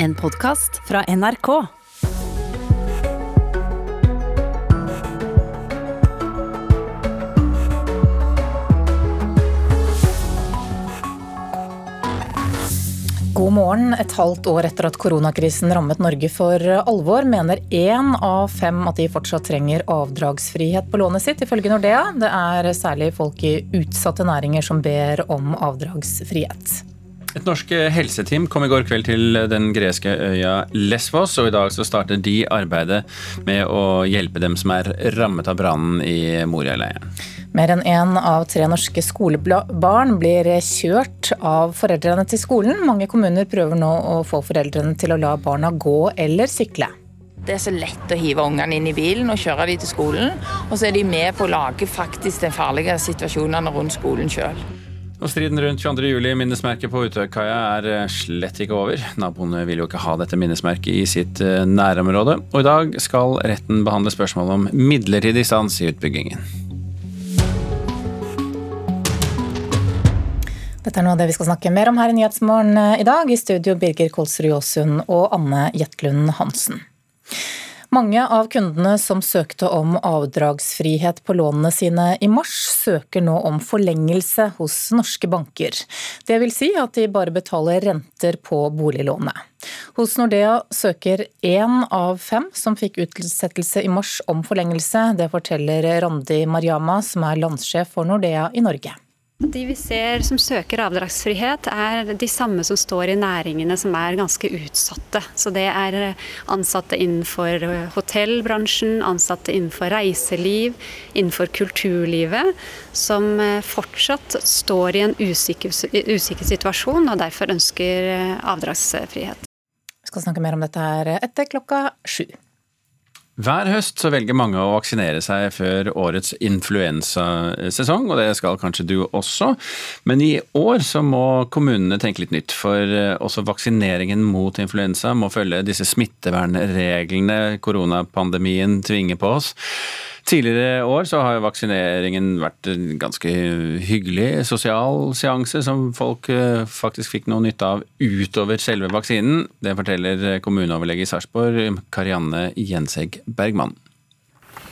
En podkast fra NRK. God morgen. Et halvt år etter at koronakrisen rammet Norge for alvor, mener én av fem at de fortsatt trenger avdragsfrihet på lånet sitt, ifølge Nordea. Det er særlig folk i utsatte næringer som ber om avdragsfrihet. Et norsk helseteam kom i går kveld til den greske øya Lesvos, og i dag så starter de arbeidet med å hjelpe dem som er rammet av brannen i Moria-leiren. Mer enn én av tre norske skolebarn blir kjørt av foreldrene til skolen. Mange kommuner prøver nå å få foreldrene til å la barna gå eller sykle. Det er så lett å hive ungene inn i bilen og kjøre dem til skolen, og så er de med på å lage faktisk de farlige situasjonene rundt skolen sjøl. Og Striden rundt 22.07-minnesmerket på Utøykaia er eh, slett ikke over. Naboene vil jo ikke ha dette minnesmerket i sitt eh, nærområde. Og i dag skal retten behandle spørsmålet om midlertidig stans i utbyggingen. Dette er noe av det vi skal snakke mer om her i Nyhetsmorgen eh, i dag. I studio Birger Kolsrud Jåsund og Anne Jetlund Hansen. Mange av kundene som søkte om avdragsfrihet på lånene sine i mars, søker nå om forlengelse hos norske banker. Det vil si at de bare betaler renter på boliglånet. Hos Nordea søker én av fem som fikk utsettelse i mars om forlengelse. Det forteller Randi Mariama, som er landssjef for Nordea i Norge. De vi ser som søker avdragsfrihet, er de samme som står i næringene som er ganske utsatte. Så det er ansatte innenfor hotellbransjen, ansatte innenfor reiseliv, innenfor kulturlivet, som fortsatt står i en usikker, usikker situasjon og derfor ønsker avdragsfrihet. Vi skal snakke mer om dette her etter klokka sju. Hver høst så velger mange å vaksinere seg før årets influensasesong, og det skal kanskje du også. Men i år så må kommunene tenke litt nytt, for eh, også vaksineringen mot influensa må følge disse smittevernreglene koronapandemien tvinger på oss. Tidligere år så har vaksineringen vært en ganske hyggelig sosial seanse som folk eh, faktisk fikk noe nytte av utover selve vaksinen. Det forteller kommuneoverlege i Sarpsborg, Karianne Jensegg Bergman.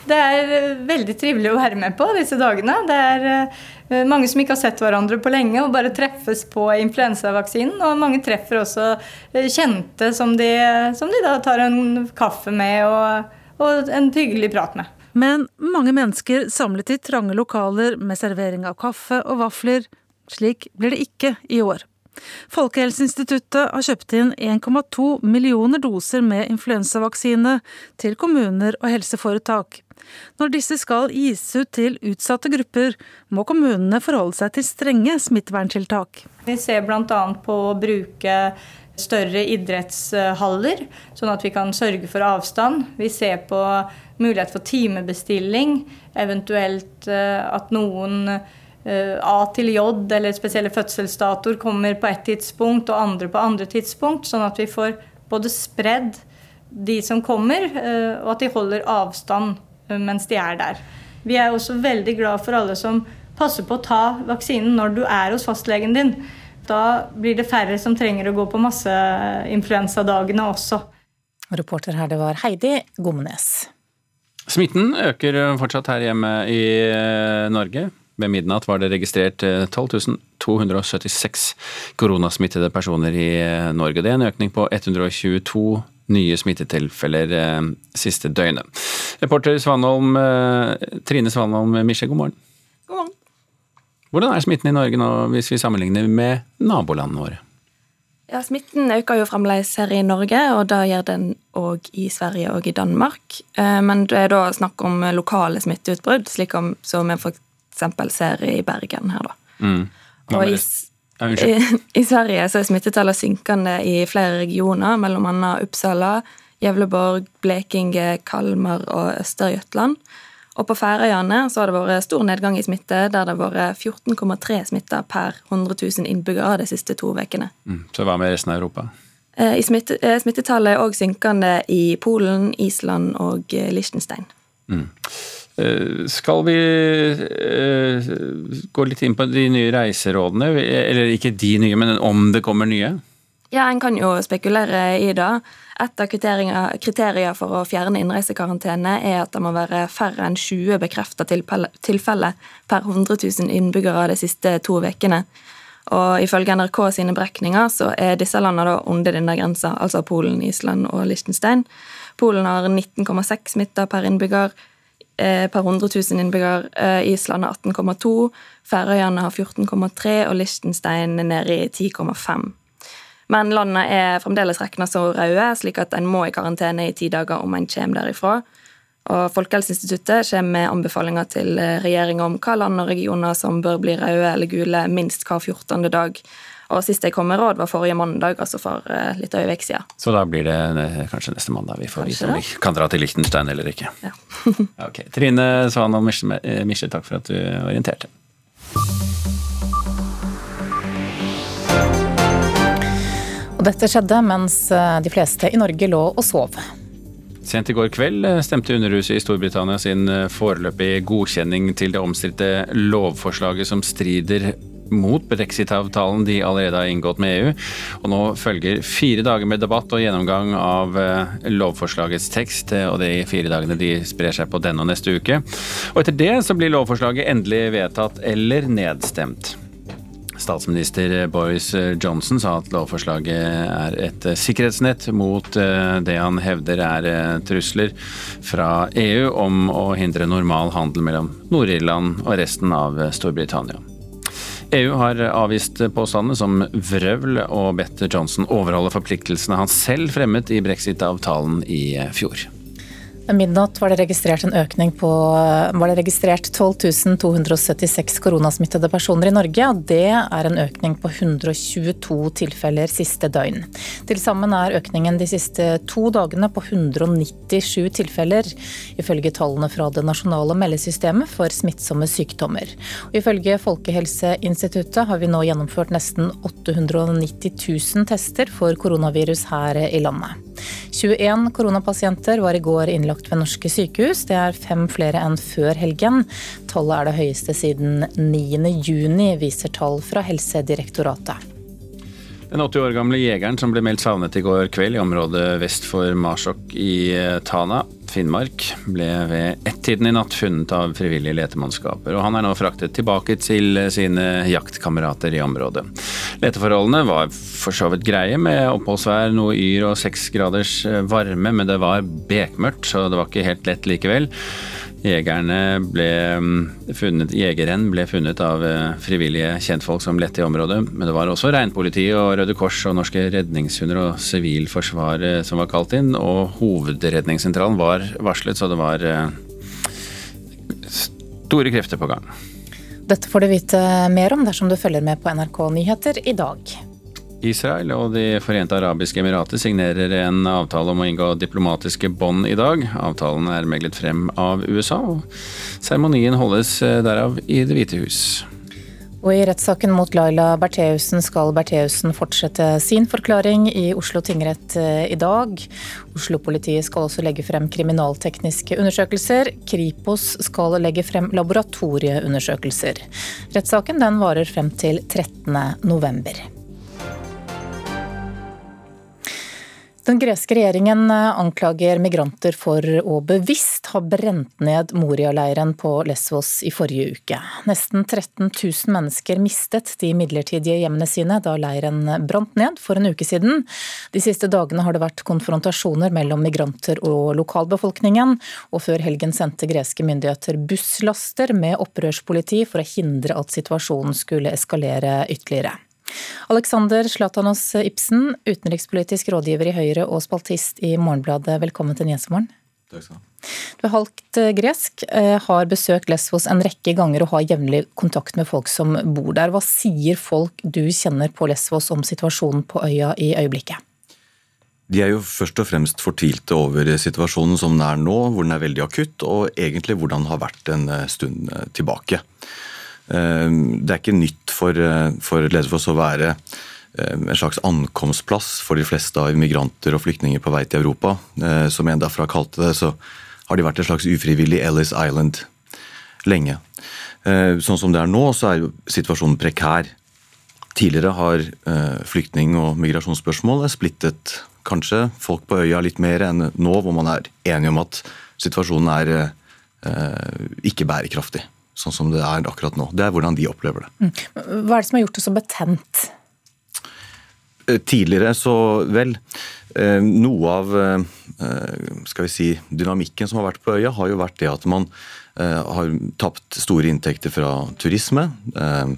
Det er eh, veldig trivelig å være med på disse dagene. Det er eh, mange som ikke har sett hverandre på lenge og bare treffes på influensavaksinen. Og mange treffer også kjente som de, som de da tar en kaffe med og, og en hyggelig prat med. Men mange mennesker samlet i trange lokaler med servering av kaffe og vafler. Slik blir det ikke i år. Folkehelseinstituttet har kjøpt inn 1,2 millioner doser med influensavaksine til kommuner og helseforetak. Når disse skal gis ut til utsatte grupper, må kommunene forholde seg til strenge smitteverntiltak. Vi ser bl.a. på å bruke større idrettshaller, sånn at vi kan sørge for avstand. Vi ser på mulighet for timebestilling, eventuelt eh, at noen eh, A til J eller spesielle fødselsdatoer kommer på ett tidspunkt og andre på andre tidspunkt, sånn at vi får både spredd de som kommer, eh, og at de holder avstand mens de er der. Vi er også veldig glad for alle som passer på å ta vaksinen når du er hos fastlegen din. Da blir det færre som trenger å gå på masseinfluensadagene også. Reporter her det var Heidi Gomnes. Smitten øker fortsatt her hjemme i eh, Norge. Ved midnatt var det registrert 12 eh, 276 koronasmittede personer i eh, Norge. Det er en økning på 122 nye smittetilfeller siste døgnet. Reporter Svanholm, Trine Svanholm Misje, god morgen. God morgen. Hvordan er smitten i Norge nå, hvis vi sammenligner med nabolandene våre? Ja, Smitten øker jo fremdeles her i Norge, og da gjør den òg i Sverige og i Danmark. Eh, men det er da snakk om lokale smitteutbrudd, slik som vi f.eks. ser i Bergen her, da. Mm. Og i, i, i, Sverige så er smittetallet synkende i flere regioner, mellom annet Uppsala, Gjevleborg, Blekinge, Kalmar og Øster-Jøtland. Og på Færøyene så har det vært stor nedgang i smitte, der det har vært 14,3 smitta per 100 000 innbyggere de siste to ukene. Mm. Så hva med resten av Europa? Eh, I smitte, eh, smittetallet er òg synkende i Polen, Island og eh, Liechtenstein. Mm. Skal vi gå litt inn på de nye reiserådene? Eller ikke de nye, men om det kommer nye? Ja, En kan jo spekulere i det. Et av kriterier for å fjerne innreisekarantene er at det må være færre enn 20 bekrefta tilfeller per 100 000 innbyggere de siste to ukene. Og Ifølge NRK sine brekninger så er disse landene da under denne grensa, altså Polen, Island og Liechtenstein. Polen har 19,6 smitta per innbygger eh, per 100 000 innbyggere. Eh, Island har 18,2, Færøyene har 14,3 og Liechtenstein er nede i 10,5. Men landene er fremdeles regna så røde, slik at en må i karantene i ti dager om en kommer derifra. Og Folkehelseinstituttet kommer med anbefalinger til regjeringa om hva land og regioner som bør bli røde eller gule minst hver 14. dag. Og Sist jeg kom med råd, var forrige mandag, altså for eh, litt over en siden. Så da blir det kanskje neste mandag vi får vite om vi kan dra til Liechtenstein eller ikke. Ja. ok. Trine Svan og Misje, takk for at du orienterte. Dette skjedde mens eh, de fleste i Norge lå og sov. Sent i går kveld eh, stemte Underhuset i Storbritannia sin eh, foreløpige godkjenning til det omstridte lovforslaget som strider mot brexit-avtalen de allerede har inngått med EU. Og nå følger fire dager med debatt og gjennomgang av lovforslagets tekst. Og de fire dagene de sprer seg på denne og neste uke. Og etter det så blir lovforslaget endelig vedtatt eller nedstemt. Statsminister Boris Johnson sa at lovforslaget er et sikkerhetsnett mot eh, det han hevder er eh, trusler fra EU om å hindre normal handel mellom Nord-Irland og resten av Storbritannia. EU har avvist påstandene som vrøvl og bedt Johnson overholde forpliktelsene han selv fremmet i brexit-avtalen i fjor. Midnatt var det registrert en økning på var det registrert 12 276 koronasmittede personer i Norge. og Det er en økning på 122 tilfeller siste døgn. Til sammen er økningen de siste to dagene på 197 tilfeller, ifølge tallene fra det nasjonale meldesystemet for smittsomme sykdommer. Og ifølge Folkehelseinstituttet har vi nå gjennomført nesten 890 000 tester for koronavirus her i landet. 21 koronapasienter var i går innlagt ved norske sykehus. Det er fem flere enn før helgen. Tallet er det høyeste siden 9.6, viser tall fra Helsedirektoratet. Den 80 år gamle jegeren som ble meldt savnet i går kveld i området vest for Marsjok i eh, Tana, Finnmark, ble ved ett-tiden i natt funnet av frivillige letemannskaper. og Han er nå fraktet tilbake til sine jaktkamerater i området. Leteforholdene var for så vidt greie, med oppholdsvær, noe yr og seks graders varme, men det var bekmørkt, så det var ikke helt lett likevel. Jegerne ble mm, funnet, jegeren ble funnet av eh, frivillige kjentfolk som lette i området. Men det var også reinpolitiet og Røde Kors og norske redningshunder og Sivilforsvaret som var kalt inn. Og hovedredningssentralen var varslet, så det var eh, store krefter på gang. Dette får du vite mer om dersom du følger med på NRK Nyheter i dag. Israel og De forente arabiske emirater signerer en avtale om å inngå diplomatiske bånd i dag. Avtalen er meglet frem av USA, og seremonien holdes eh, derav i Det hvite hus. Og I rettssaken mot Laila Bertheussen skal Bertheussen fortsette sin forklaring i Oslo tingrett eh, i dag. Oslo-politiet skal også legge frem kriminaltekniske undersøkelser. Kripos skal legge frem laboratorieundersøkelser. Rettssaken den varer frem til 13. november. Den greske regjeringen eh, anklager migranter for å bevisst ha brent ned Moria-leiren på Lesvos i forrige uke. Nesten 13 000 mennesker mistet de midlertidige hjemmene sine da leiren brant ned for en uke siden. De siste dagene har det vært konfrontasjoner mellom migranter og lokalbefolkningen, og før helgen sendte greske myndigheter busslaster med opprørspoliti for å hindre at situasjonen skulle eskalere ytterligere. Alexander Slatanos Ibsen, utenrikspolitisk rådgiver i Høyre og spaltist i Morgenbladet. Velkommen til Nyhetsmorgen. Takk skal du ha. Du er halvt eh, gresk, eh, har besøkt Lesvos en rekke ganger og har jevnlig kontakt med folk som bor der. Hva sier folk du kjenner på Lesvos om situasjonen på øya i øyeblikket? De er jo først og fremst fortvilte over situasjonen som den er nå, hvor den er veldig akutt, og egentlig hvordan den har vært en eh, stund tilbake. Eh, det er ikke nytt for, eh, for Lederfoss å være eh, en slags ankomstplass for de fleste av migranter og flyktninger på vei til Europa. Som en derfra kalte det, så har de vært en slags ufrivillig Ellis Island lenge. Sånn som det er nå, så er jo situasjonen prekær. Tidligere har flyktning- og migrasjonsspørsmål splittet kanskje folk på øya litt mer enn nå, hvor man er enige om at situasjonen er ikke bærekraftig. Sånn som det er akkurat nå. Det er hvordan de opplever det. Mm. Hva er det som har gjort det så betent? Tidligere så vel Noe av skal vi si, dynamikken som har vært på øya, har jo vært det at man Eh, har tapt store inntekter fra turisme. Eh,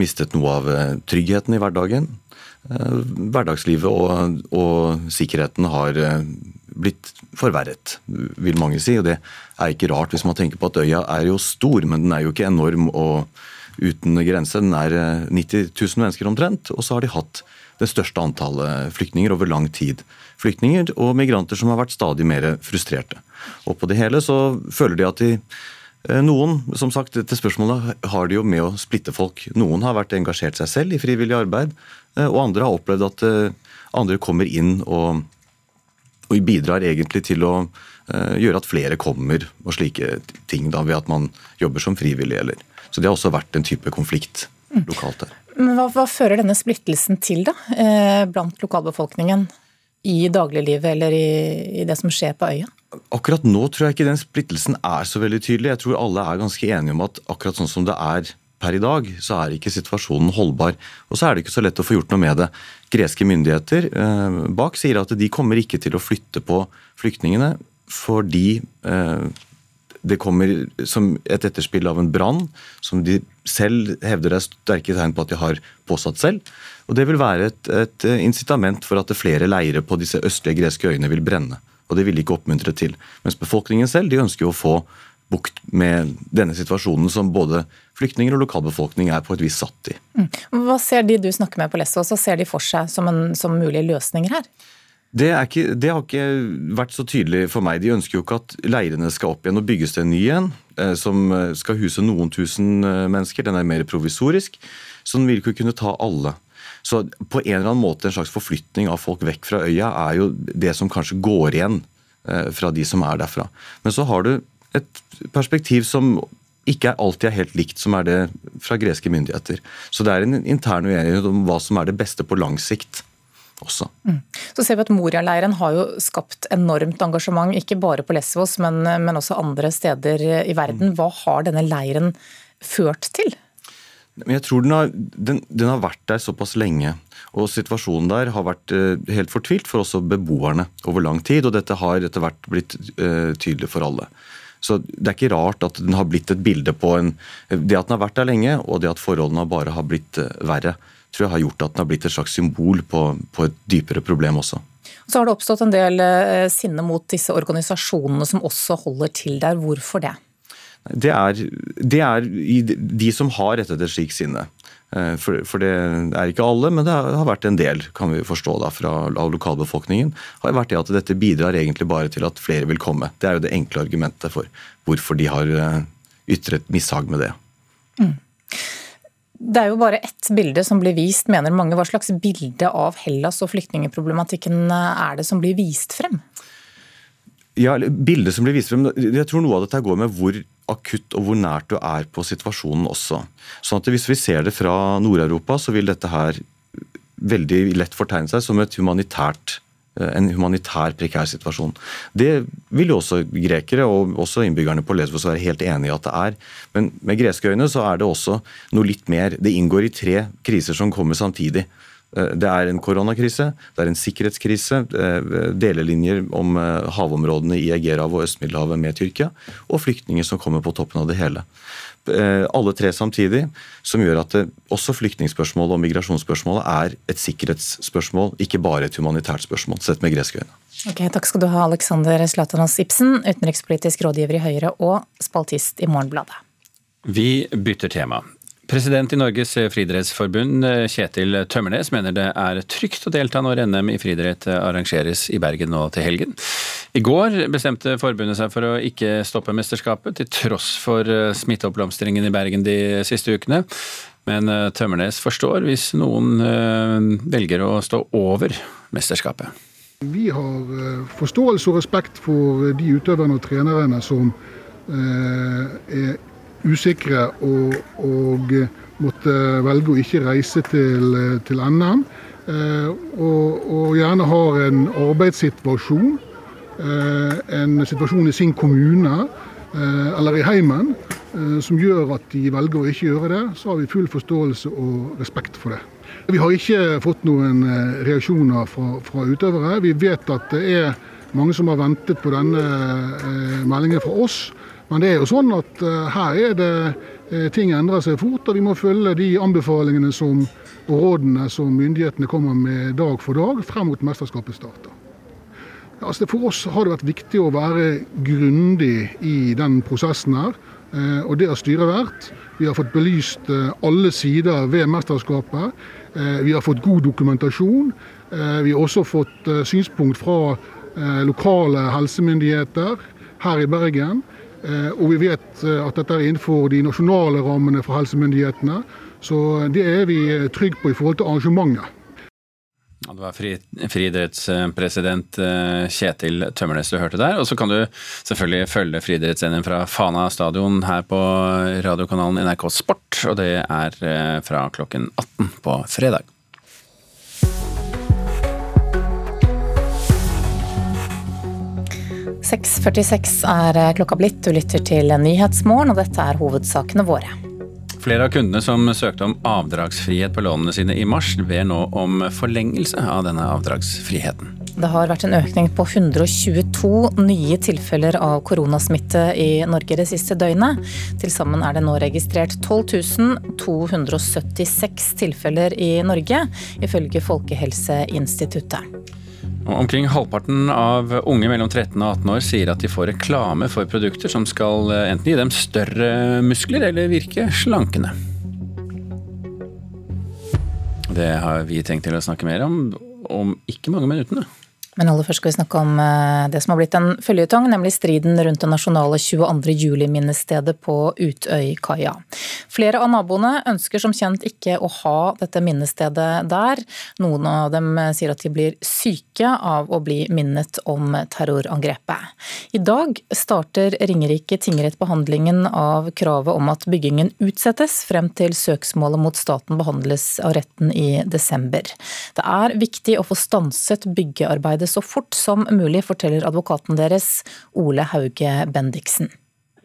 mistet noe av eh, tryggheten i hverdagen. Hverdagslivet og, og sikkerheten har blitt forverret, vil mange si. Og det er ikke rart hvis man tenker på at øya er jo stor, men den er jo ikke enorm og uten grense. Den er 90 000 mennesker omtrent, og så har de hatt det største antallet flyktninger over lang tid. Flyktninger og migranter som har vært stadig mer frustrerte. Og på det hele så føler de at de eh, noen som sagt, til spørsmålet har de jo med å splitte folk. Noen har vært engasjert seg selv i frivillig arbeid, eh, og andre har opplevd at eh, andre kommer inn og, og bidrar egentlig til å gjøre at flere kommer og slike ting, da, ved at man jobber som frivillig. Eller. Så det har også vært en type konflikt lokalt der. Men hva, hva fører denne splittelsen til da, blant lokalbefolkningen? I dagliglivet eller i, i det som skjer på øya? Akkurat nå tror jeg ikke den splittelsen er så veldig tydelig. Jeg tror alle er ganske enige om at akkurat sånn som det er per i dag, så er ikke situasjonen holdbar. Og så er det ikke så lett å få gjort noe med det. Greske myndigheter eh, bak sier at de kommer ikke til å flytte på flyktningene fordi eh, det kommer som et etterspill av en brann som de selv hevder er sterke tegn på at de har påsatt selv. Og Det vil være et, et incitament for at flere leirer på disse østlige greske øyene vil brenne og det vil de ikke oppmuntre til. Mens befolkningen selv de ønsker jo å få bukt med denne situasjonen som både flyktninger og lokalbefolkning er på et vis satt i. Mm. Hva ser de du snakker med på Lesvos, hva ser de for seg som, en, som mulige løsninger her? Det, ikke, det, har ikke vært så tydelig for meg. De ønsker jo ikke at leirene skal opp igjen og bygges det en ny en, eh, som eh, skal huse noen tusen eh, mennesker. Den er mer provisorisk, så den vil ikke kunne ta alle. Så på en eller annen måte en slags forflytning av folk vekk fra øya er jo det som kanskje går igjen fra de som er derfra. Men så har du et perspektiv som ikke alltid er helt likt, som er det fra greske myndigheter. Så det er en intern uenighet om hva som er det beste på lang sikt. Også. Mm. Så ser vi at Moria-leiren har jo skapt enormt engasjement, ikke bare på Lesvos, men, men også andre steder i verden. Mm. Hva har denne leiren ført til? Jeg tror den har, den, den har, vært der såpass lenge. Og situasjonen der har vært uh, helt fortvilt for også beboerne over lang tid. Og dette har etter hvert blitt uh, tydelig for alle. Så det er ikke rart at den har blitt et bilde på en Det at den har vært der lenge, og det at forholdene bare har blitt uh, verre, tror jeg har gjort at den har blitt et slags symbol på, på et dypere problem også. Så har det oppstått en del sinne mot disse organisasjonene som også holder til der. Hvorfor det? det er, det er de som har rettet et slikt sinne. Eh, for, for, det er ikke alle, men det har vært en del kan vi forstå da, fra, av lokalbefolkningen. har vært det at Dette bidrar egentlig bare til at flere vil komme. Det er jo det enkle argumentet for hvorfor de har eh, ytret mishag med det. Mm. Det er jo bare ett bilde som blir vist, mener mange. Hva slags bilde av Hellas og flyktningeproblematikken er det som blir vist frem? Ja, Bildet som blir vist frem, jeg tror noe av dette går med hvor akutt og hvor nært du er på situasjonen også. Sånn at Hvis vi ser det fra Nord-Europa, så vil dette her veldig lett fortegne seg som eh, en humanitær prekær situasjon. Det vil jo også grekere og også innbyggerne på Lesvos være helt enig i at det er. Men med greske øyne så er det også noe litt mer. Det inngår i tre kriser som kommer samtidig. Eh, det er en koronakrise, det er en sikkerhetskrise, eh, delelinjer om eh, havområdene i Egerhavet og Øst-Middelhavet med Tyrkia, og flyktninger som kommer på toppen av det hele. Alle tre samtidig, som gjør at det, også flyktningspørsmålet og migrasjonsspørsmålet er et sikkerhetsspørsmål, ikke bare et humanitært spørsmål, sett med greske øyne. Ok, Takk skal du ha, Alexander Zlatanas Ibsen, utenrikspolitisk rådgiver i Høyre og spaltist i Morgenbladet. Vi bytter tema. President i Norges friidrettsforbund, Kjetil Tømmernes, mener det er trygt å delta når NM i friidrett arrangeres i Bergen nå til helgen. I går bestemte forbundet seg for å ikke stoppe mesterskapet, til tross for eh, smitteoppblomstringen i Bergen de siste ukene. Men eh, Tømmernes forstår hvis noen eh, velger å stå over mesterskapet. Vi har forståelse og respekt for de utøverne og trenerne som er usikre og, og måtte velge å ikke reise til, til NM. Og, og, gjerne har en arbeidssituasjon, en situasjon i sin kommune eller i heimen som gjør at de velger å ikke gjøre det, så har vi full forståelse og respekt for det. Vi har ikke fått noen reaksjoner fra, fra utøvere. Vi vet at det er mange som har ventet på denne meldingen fra oss. Men det er jo sånn at uh, her er det uh, ting endrer seg fort, og vi må følge de anbefalingene som, og rådene som myndighetene kommer med dag for dag frem mot mesterskapet starter. Altså for oss har det vært viktig å være grundig i den prosessen her. Uh, og det har styret vært. Vi har fått belyst alle sider ved mesterskapet. Vi har fått god dokumentasjon. Vi har også fått synspunkt fra lokale helsemyndigheter her i Bergen. Eh, og vi vet eh, at dette er innenfor de nasjonale rammene for helsemyndighetene. Så det er vi trygge på i forhold til arrangementet. Ja, det var fri, friidrettspresident eh, Kjetil Tømmernes du hørte der. Og så kan du selvfølgelig følge friidretts-NM fra Fana stadion her på radiokanalen NRK Sport. Og det er fra klokken 18 på fredag. 6.46 er klokka blitt. Du lytter til Nyhetsmorgen, og dette er hovedsakene våre. Flere av kundene som søkte om avdragsfrihet på lånene sine i mars, ber nå om forlengelse av denne avdragsfriheten. Det har vært en økning på 122 nye tilfeller av koronasmitte i Norge det siste døgnet. Til sammen er det nå registrert 12 276 tilfeller i Norge, ifølge Folkehelseinstituttet. Omkring halvparten av unge mellom 13 og 18 år sier at de får reklame for produkter som skal eh, enten gi dem større muskler eller virke slankende. Det har vi tenkt til å snakke mer om om ikke mange minuttene. Men aller først skal vi snakke om eh, det som har blitt en føljetong, nemlig striden rundt det nasjonale 22. juli-minnestedet på Utøykaia. Flere av naboene ønsker som kjent ikke å ha dette minnestedet der. Noen av dem sier at de blir syke av å bli minnet om terrorangrepet. I dag starter Ringerike tingrett behandlingen av kravet om at byggingen utsettes frem til søksmålet mot staten behandles av retten i desember. Det er viktig å få stanset byggearbeidet så fort som mulig, forteller advokaten deres Ole Hauge Bendiksen.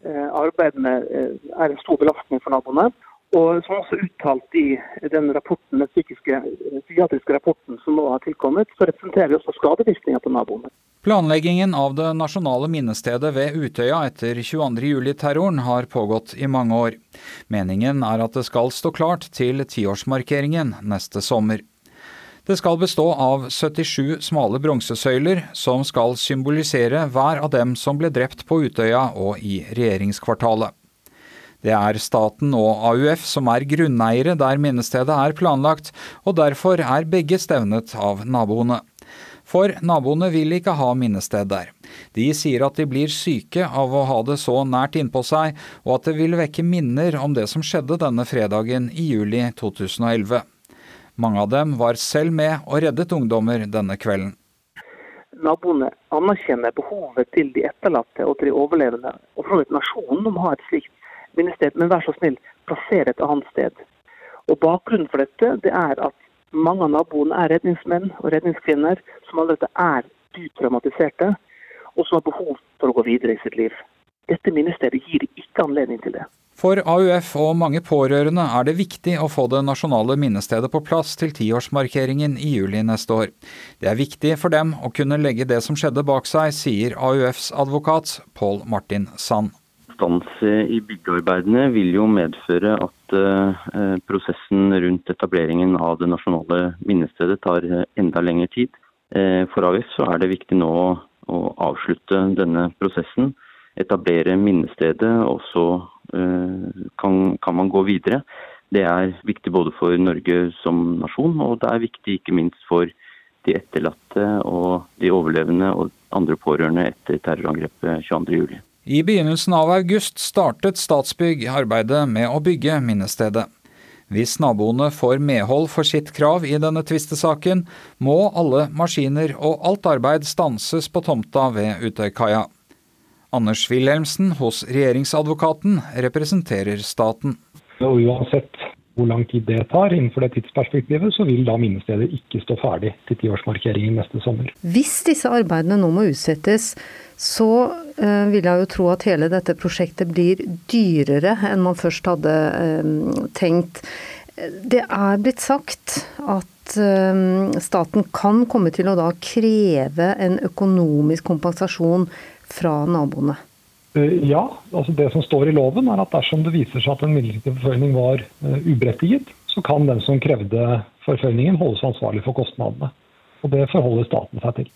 Eh, Arbeidene eh, er en stor belastning for naboene. Og som også uttalt i den rapporten, den psykiske, eh, psykiatriske rapporten som nå har tilkommet, så representerer vi også skadevirkninger på naboene. Planleggingen av det nasjonale minnestedet ved Utøya etter 22.07-terroren har pågått i mange år. Meningen er at det skal stå klart til tiårsmarkeringen neste sommer. Det skal bestå av 77 smale bronsesøyler, som skal symbolisere hver av dem som ble drept på Utøya og i regjeringskvartalet. Det er staten og AUF som er grunneiere der minnestedet er planlagt, og derfor er begge stevnet av naboene. For naboene vil ikke ha minnested der. De sier at de blir syke av å ha det så nært innpå seg, og at det vil vekke minner om det som skjedde denne fredagen i juli 2011. Mange av dem var selv med og reddet ungdommer denne kvelden. Naboene anerkjenner behovet til de etterlatte og til de overlevende. Og for nasjonen om å ha et slikt minnested, men vær så snill, plasser et annet sted. Og Bakgrunnen for dette det er at mange av naboene er redningsmenn og redningskvinner som allerede er dypt traumatiserte, og som har behov for å gå videre i sitt liv. Dette minnestedet gir ikke anledning til det. For AUF og mange pårørende er det viktig å få det nasjonale minnestedet på plass til tiårsmarkeringen i juli neste år. Det er viktig for dem å kunne legge det som skjedde bak seg, sier AUFs advokat Pål Martin Sand. Stans i byggearbeidene vil jo medføre at eh, prosessen rundt etableringen av det nasjonale minnestedet tar enda lengre tid. Eh, for AUF så er det viktig nå å avslutte denne prosessen etablere minnestedet, og så eh, kan, kan, man gå videre. Det er viktig både for Norge som nasjon, og det er viktig ikke minst for de etterlatte og de overlevende og andre pårørende etter terrorangrepet 22.07. I begynnelsen av august startet Statsbygg arbeidet med å bygge minnestedet. Hvis naboene får medhold for sitt krav i denne tvistesaken, må alle maskiner og alt arbeid stanses på tomta ved Utøykaia. Anders Wilhelmsen hos regjeringsadvokaten representerer staten. Og uansett hvor lang tid det tar innenfor det tidsperspektivet, så vil da minnestedet ikke stå ferdig til tiårsmarkeringen neste sommer. Hvis disse arbeidene nå må utsettes, så øh, vil jeg jo tro at hele dette prosjektet blir dyrere enn man først hadde øh, tenkt. Det er blitt sagt at øh, staten kan komme til å da kreve en økonomisk kompensasjon fra naboene. Ja, altså det som står i loven er at dersom det viser seg at en midlertidig forføyning var uberettiget, så kan den som krevde forføyningen holdes ansvarlig for kostnadene. Og Det forholder staten seg til.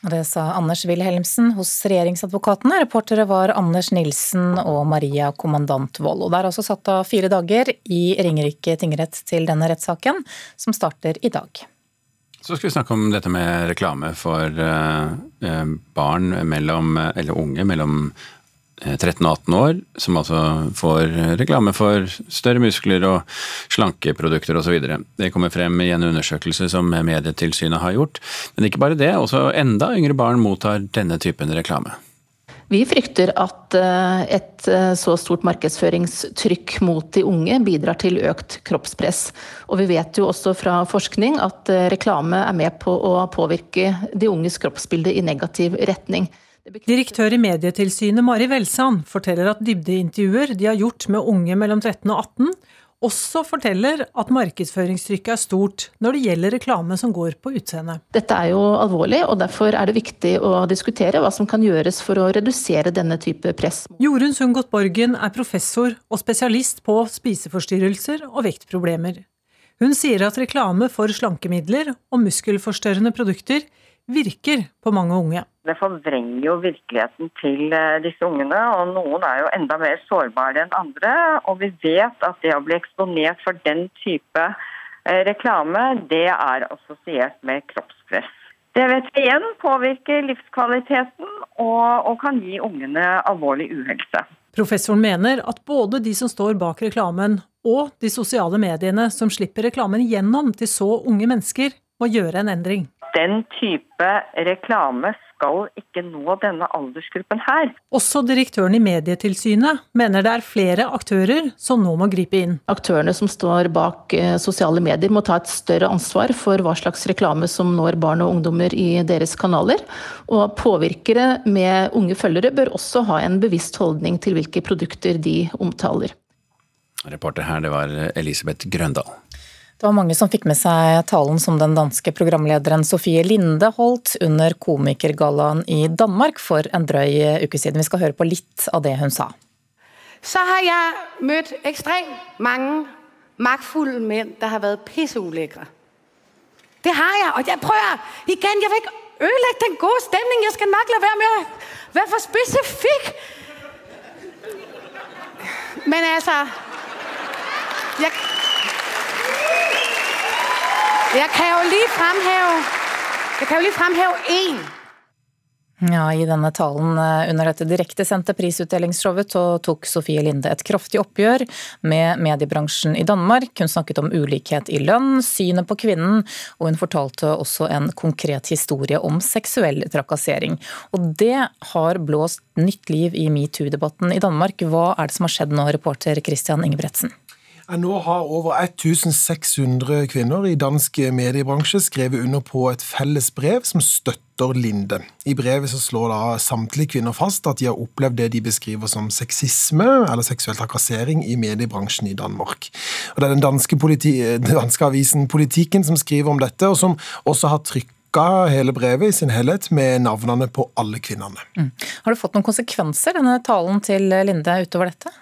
Det sa Anders Wilhelmsen hos regjeringsadvokatene. Reportere var Anders Nilsen og Maria Kommandant Wold. Og det er altså satt av fire dager i Ringerike tingrett til denne rettssaken, som starter i dag. Så skal vi snakke om dette med reklame for eh, barn mellom, eller unge mellom 13 og 18 år, som altså får reklame for større muskler og slankeprodukter osv. Det kommer frem i en undersøkelse som Medietilsynet har gjort. Men ikke bare det, også enda yngre barn mottar denne typen reklame. Vi frykter at eh, et eh, så stort markedsføringstrykk mot de unge bidrar til økt kroppspress. Og vi vet jo også fra forskning at eh, reklame er med på å påvirke de unges kroppsbilde i negativ retning. Direktør i Medietilsynet Mari Velsand forteller at dybdeintervjuer de har gjort med unge mellom 13 og 18, også forteller at markedsføringstrykket er stort når det gjelder reklame som går på utseende. Dette er jo alvorlig, og derfor er det viktig å diskutere hva som kan gjøres for å redusere denne type press. Jorunn Sundgodt Borgen er professor og spesialist på spiseforstyrrelser og vektproblemer. Hun sier at reklame for slankemidler og muskelforstørrende produkter virker på mange unge. Det forvrenger jo virkeligheten til eh, disse ungene, og noen er jo enda mer sårbare enn andre. Og vi vet at det å bli eksponert for den type eh, reklame, det er assosiert med kroppspress. Det vet vi igjen påvirker livskvaliteten og, og kan gi ungene alvorlig uhelse. Professoren mener at både de som står bak reklamen og de sosiale mediene som slipper reklamen gjennom til så unge mennesker, må gjøre en endring den type reklame skal ikke nå denne aldersgruppen her. Også direktøren i Medietilsynet mener det er flere aktører som nå må gripe inn. Aktørene som står bak eh, sosiale medier må ta et større ansvar for hva slags reklame som når barn og ungdommer i deres kanaler. Og påvirkere med unge følgere bør også ha en bevisst holdning til hvilke produkter de omtaler. Reporter her, det var Elisabeth Grøndal. Det var mange som fikk med seg talen som den danske programlederen Sofie Linde holdt under Komikergallaen i Danmark for en drøy uke siden. Vi skal høre på litt av det hun sa. Så har jeg møtt ekstremt mange maktfulle menn som har vært pisseulækre. Det har jeg. Og jeg prøver igjen, jeg vil ikke ødelegge den gode stemningen. Jeg skal nok la være med å være for spesifikk. Men altså jeg jeg kan jo lige fremhæve Jeg kan jo lige fremhæve én. Ja, I denne talen eh, under dette direktesendte prisutdelingsshowet tok Sofie Linde et kraftig oppgjør med mediebransjen i Danmark. Hun snakket om ulikhet i lønn, synet på kvinnen, og hun fortalte også en konkret historie om seksuell trakassering. Og det har blåst nytt liv i metoo-debatten i Danmark. Hva er det som har skjedd nå, reporter Christian Ingebretsen? Nå har over 1600 kvinner i dansk mediebransje skrevet under på et felles brev som støtter Linde. I brevet slår samtlige kvinner fast at de har opplevd det de beskriver som sexisme eller seksuell trakassering i mediebransjen i Danmark. Og Det er den danske, politi den danske avisen Politikken som skriver om dette, og som også har trykk pakka hele brevet i sin helhet med navnene på alle kvinnene. Mm. Har det fått noen konsekvenser, denne talen til Linde, utover dette?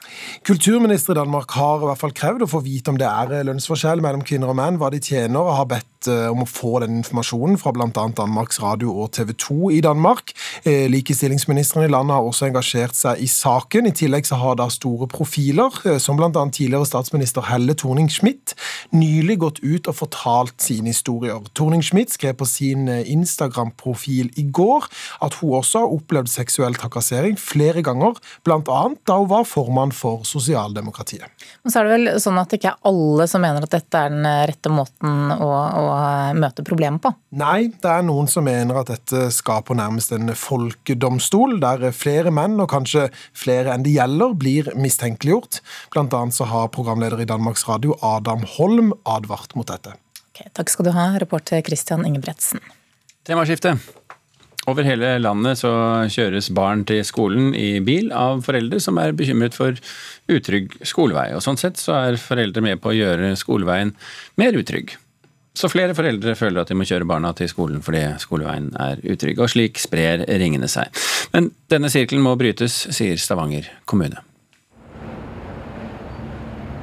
Kulturminister i Danmark har i hvert fall krevd å få vite om det er lønnsforskjell mellom kvinner og menn, hva de tjener, og har bedt eh, om å få den informasjonen fra bl.a. Danmarks Radio og TV 2 i Danmark. Eh, likestillingsministeren i landet har også engasjert seg i saken. I tillegg så har da store profiler, eh, som bl.a. tidligere statsminister Helle Thorning-Schmidt, nylig gått ut og fortalt sine historier. Thorning-Schmidt skrev på sin sin Instagram-profil i går at hun også har opplevd seksuell trakassering flere ganger, bl.a. da hun var formann for Sosialdemokratiet. Men så er det vel sånn at det ikke er alle som mener at dette er den rette måten å, å møte problemet på? Nei, det er noen som mener at dette skal på nærmest en folkedomstol, der flere menn, og kanskje flere enn det gjelder, blir mistenkeliggjort. Blant annet så har programleder i Danmarks Radio, Adam Holm, advart mot dette. Takk skal du ha, reporter Christian Ingebretsen. Temaskifte. Over hele landet så kjøres barn til skolen i bil av foreldre som er bekymret for utrygg skolevei. Og Sånn sett så er foreldre med på å gjøre skoleveien mer utrygg. Så flere foreldre føler at de må kjøre barna til skolen fordi skoleveien er utrygg. Og slik sprer ringene seg. Men denne sirkelen må brytes, sier Stavanger kommune.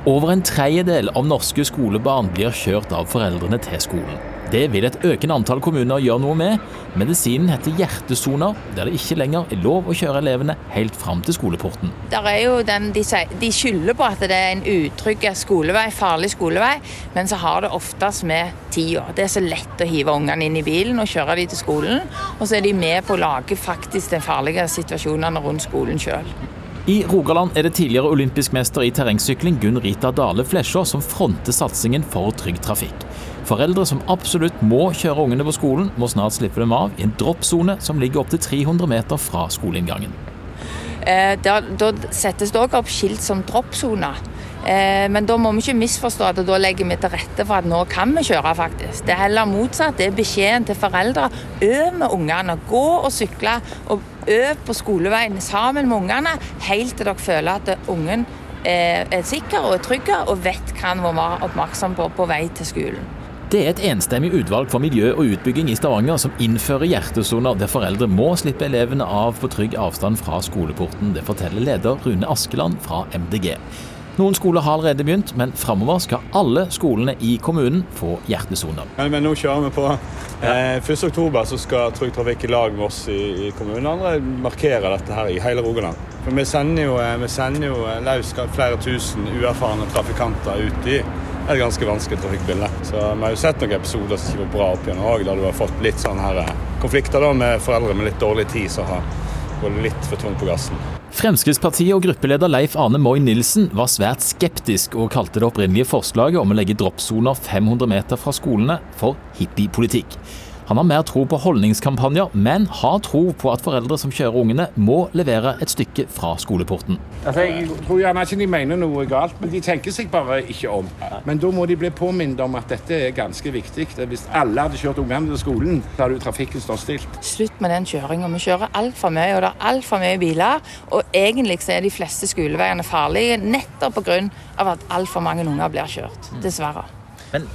Over en tredjedel av norske skolebarn blir kjørt av foreldrene til skolen. Det vil et økende antall kommuner gjøre noe med. Medisinen heter hjertesoner, der det ikke lenger er lov å kjøre elevene helt fram til skoleporten. Den, de, de, skylder på at det er en utrygg skolevei, farlig skolevei, men så har det oftest med tida. Det er så lett å hive ungene inn i bilen og kjøre dem til skolen, og så er de med på å lage faktisk de farlige situasjonene rundt skolen sjøl. I Rogaland er det tidligere olympisk mester i terrengsykling Gunn Rita Dale Flesjå som fronter satsingen for trygg trafikk. Foreldre som absolutt må kjøre ungene på skolen, må snart slippe dem av i en droppsone som ligger opptil 300 meter fra skoleinngangen. Eh, da, da, settes det òg opp skilt som droppsone. Eh, men da må vi ikke misforstå at da legger vi til rette for at nå kan vi kjøre, faktisk. Det er heller motsatt. Det er beskjeden til foreldre. Øv med ungene. Gå og sykle. og Øv på skoleveien sammen med ungene helt til dere føler at ungen er sikker og trygg og vet hva han må være oppmerksom på på vei til skolen. Det er et enstemmig utvalg for miljø og utbygging i Stavanger som innfører hjertesoner der foreldre må slippe elevene av på trygg avstand fra skoleporten. Det forteller leder Rune Askeland fra MDG. Noen skoler har allerede begynt, men framover skal alle skolene i kommunen få hjertesoner. Men, men, nå kjører vi på. Eh, 1.10 skal Trygg Trafikk i lag med oss i, i kommunen andre markere dette her i hele Rogaland. For Vi sender jo, eh, vi sender jo eh, løs flere tusen uerfarne trafikanter ut i et ganske vanskelig trafikkbilde. Så Vi har jo sett noen episoder som ikke var bra opp igjen òg, der du har fått litt sånn her eh, konflikter da med foreldre med litt dårlig tid som har gått litt for tungt på gassen. Fremskrittspartiet og gruppeleder Leif Arne Moy Nilsen var svært skeptisk og kalte det opprinnelige forslaget om å legge droppsoner 500 meter fra skolene for hippiepolitikk. Han har mer tro på holdningskampanjer, men har tro på at foreldre som kjører ungene, må levere et stykke fra skoleporten. Altså, jeg tror gjerne ikke de mener noe galt, men de tenker seg bare ikke om. Men da må de bli påminnet om at dette er ganske viktig. Hvis alle hadde kjørt ungene til skolen, så hadde jo trafikken stått stilt. Slutt med den kjøringa. Vi kjører altfor mye, og det er altfor mye biler. Og egentlig så er de fleste skoleveiene farlige nettopp pga. at altfor mange unger blir kjørt. Dessverre. Men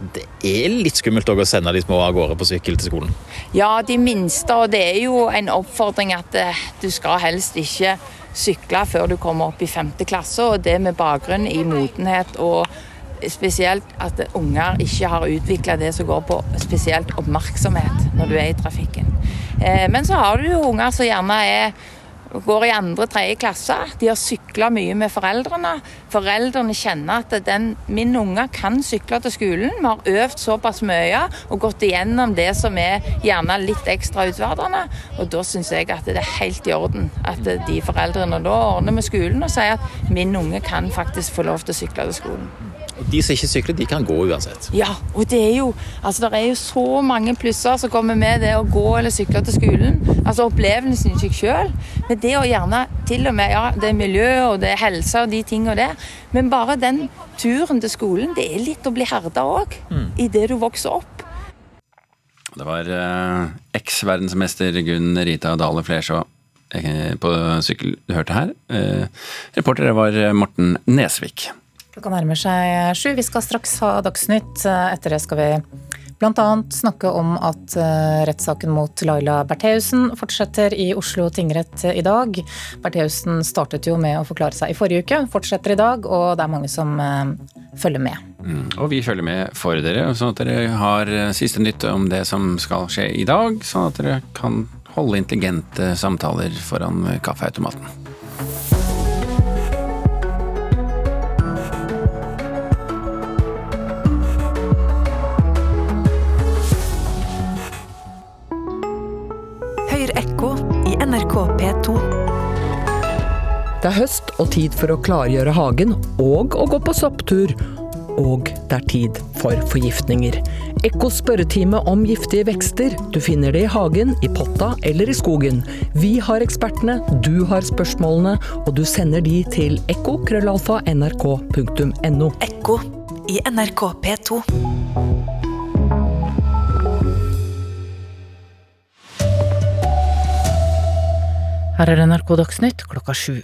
det er litt skummelt å sende de små av gårde på sykkel til skolen? Ja, de minste. Og det er jo en oppfordring at eh, du skal helst ikke sykle før du kommer opp i femte klasse. Og det med bakgrunn i modenhet og spesielt at unger ikke har utvikla det som går på spesielt oppmerksomhet når du er i trafikken. Eh, men så har du jo unger som gjerne er går i andre-tredje klasse. De har sykla mye med foreldrene. Foreldrene kjenner at den, min unge kan sykle til skolen. Vi har øvd såpass mye og gått igjennom det som er gjerne litt ekstra utfordrende. Og da syns jeg at det er helt i orden at de foreldrene da ordner med skolen og sier at min unge kan faktisk få lov til å sykle til skolen. De som ikke sykler, de kan gå uansett. Ja, og det er jo, altså, det er jo så mange plusser som kommer med det å gå eller sykle til skolen. Altså opplevelsen i seg sjøl. Men det å gjerne til og med, ja, det er miljø og det er helse og de tingene der. Men bare den turen til skolen, det er litt å bli herda òg. Mm. det du vokser opp. Det var eh, eks-verdensmester Gunn Rita Dale Flersjå eh, på sykkel du hørte her. Eh, reporter var Morten Nesvik. Klokka nærmer seg sju. Vi skal straks ha Dagsnytt. Etter det skal vi bl.a. snakke om at eh, rettssaken mot Laila Bertheussen fortsetter i Oslo tingrett i dag. Bertheussen startet jo med å forklare seg i forrige uke, fortsetter i dag, og det er mange som eh, følger med. Mm, og vi følger med for dere, sånn at dere har eh, siste nytt om det som skal skje i dag, sånn at dere kan holde intelligente samtaler foran kaffeautomaten. NRK P2. Det er høst og tid for å klargjøre hagen og å gå på sopptur. Og det er tid for forgiftninger. Ekkos spørretime om giftige vekster. Du finner det i hagen, i potta eller i skogen. Vi har ekspertene, du har spørsmålene, og du sender de til ekko.nrk.no. Ekko i NRK P2. Her er NRK Dagsnytt klokka sju.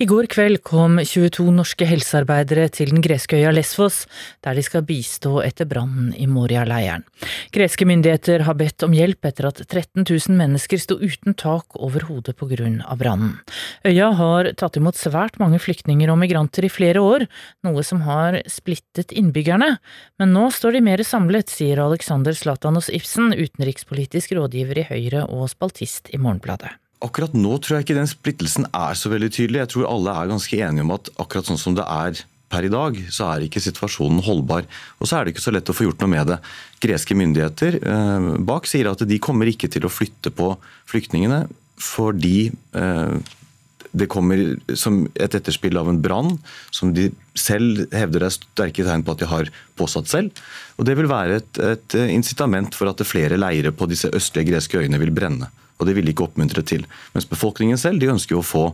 I går kveld kom 22 norske helsearbeidere til den greske øya Lesvos, der de skal bistå etter brannen i Moria-leiren. Greske myndigheter har bedt om hjelp etter at 13 000 mennesker sto uten tak over hodet av brannen. Øya har tatt imot svært mange flyktninger og migranter i flere år, noe som har splittet innbyggerne, men nå står de mer samlet, sier Alexander Zlatanos Ibsen, utenrikspolitisk rådgiver i Høyre og spaltist i Morgenbladet. Akkurat nå tror jeg ikke den splittelsen er så veldig tydelig. Jeg tror alle er ganske enige om at akkurat sånn som det er per i dag, så er ikke situasjonen holdbar. Og så er det ikke så lett å få gjort noe med det. Greske myndigheter eh, bak sier at de kommer ikke til å flytte på flyktningene fordi eh, det kommer som et etterspill av en brann som de selv hevder er sterke tegn på at de har påsatt selv. Og Det vil være et, et incitament for at flere leirer på disse østlige greske øyene vil brenne og det vil de ikke oppmuntre til. Mens befolkningen selv de ønsker jo å få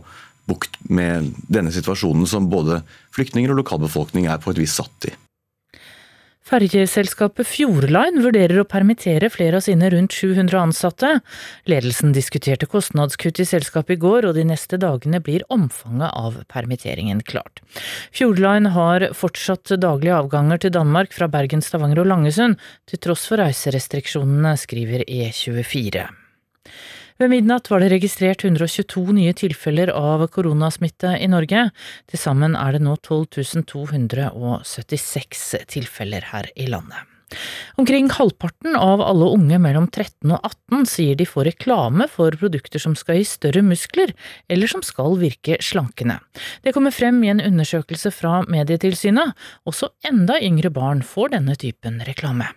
bukt med denne situasjonen som både flyktninger og lokalbefolkning er på et vis satt i. Ferjeselskapet Fjordline vurderer å permittere flere av sine rundt 700 ansatte. Ledelsen diskuterte kostnadskutt i selskapet i går, og de neste dagene blir omfanget av permitteringen klart. Fjordline har fortsatt daglige avganger til Danmark fra Bergen, Stavanger og Langesund, til tross for reiserestriksjonene, skriver E24. Ved midnatt var det registrert 122 nye tilfeller av koronasmitte i Norge. Til sammen er det nå 12 276 tilfeller her i landet. Omkring halvparten av alle unge mellom 13 og 18 sier de får reklame for produkter som skal gi større muskler, eller som skal virke slankende. Det kommer frem i en undersøkelse fra Medietilsynet. Også enda yngre barn får denne typen reklame.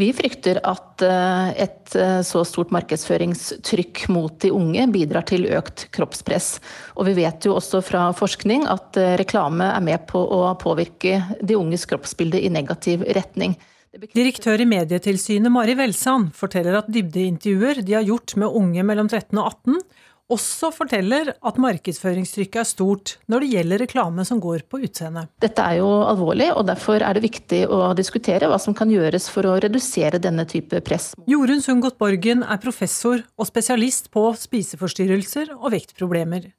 Vi frykter at eh, et eh, så stort markedsføringstrykk mot de unge bidrar til økt kroppspress. Og vi vet jo også fra forskning at eh, reklame er med på å påvirke de unges kroppsbilde i negativ retning. Direktør i Medietilsynet Mari Velsand forteller at dybdeintervjuer de har gjort med unge mellom 13 og 18, også forteller at markedsføringstrykket er stort når det gjelder reklame som går på utseende. Dette er jo alvorlig, og derfor er det viktig å diskutere hva som kan gjøres for å redusere denne type press. Jorunn Sundgodt Borgen er professor og spesialist på spiseforstyrrelser og vektproblemer.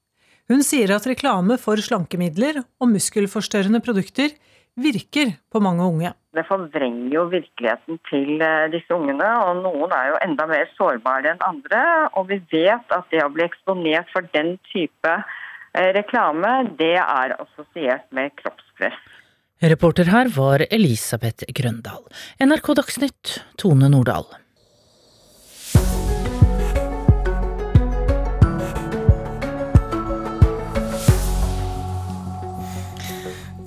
Hun sier at reklame for slankemidler og muskelforstørrende produkter virker på mange unge. Det forvrenger jo virkeligheten til eh, disse ungene, og noen er jo enda mer sårbare enn andre. Og vi vet at det å bli eksponert for den type eh, reklame, det er assosiert med kroppspress. Reporter her var Elisabeth Grøndal. NRK Dagsnytt, Tone Nordahl.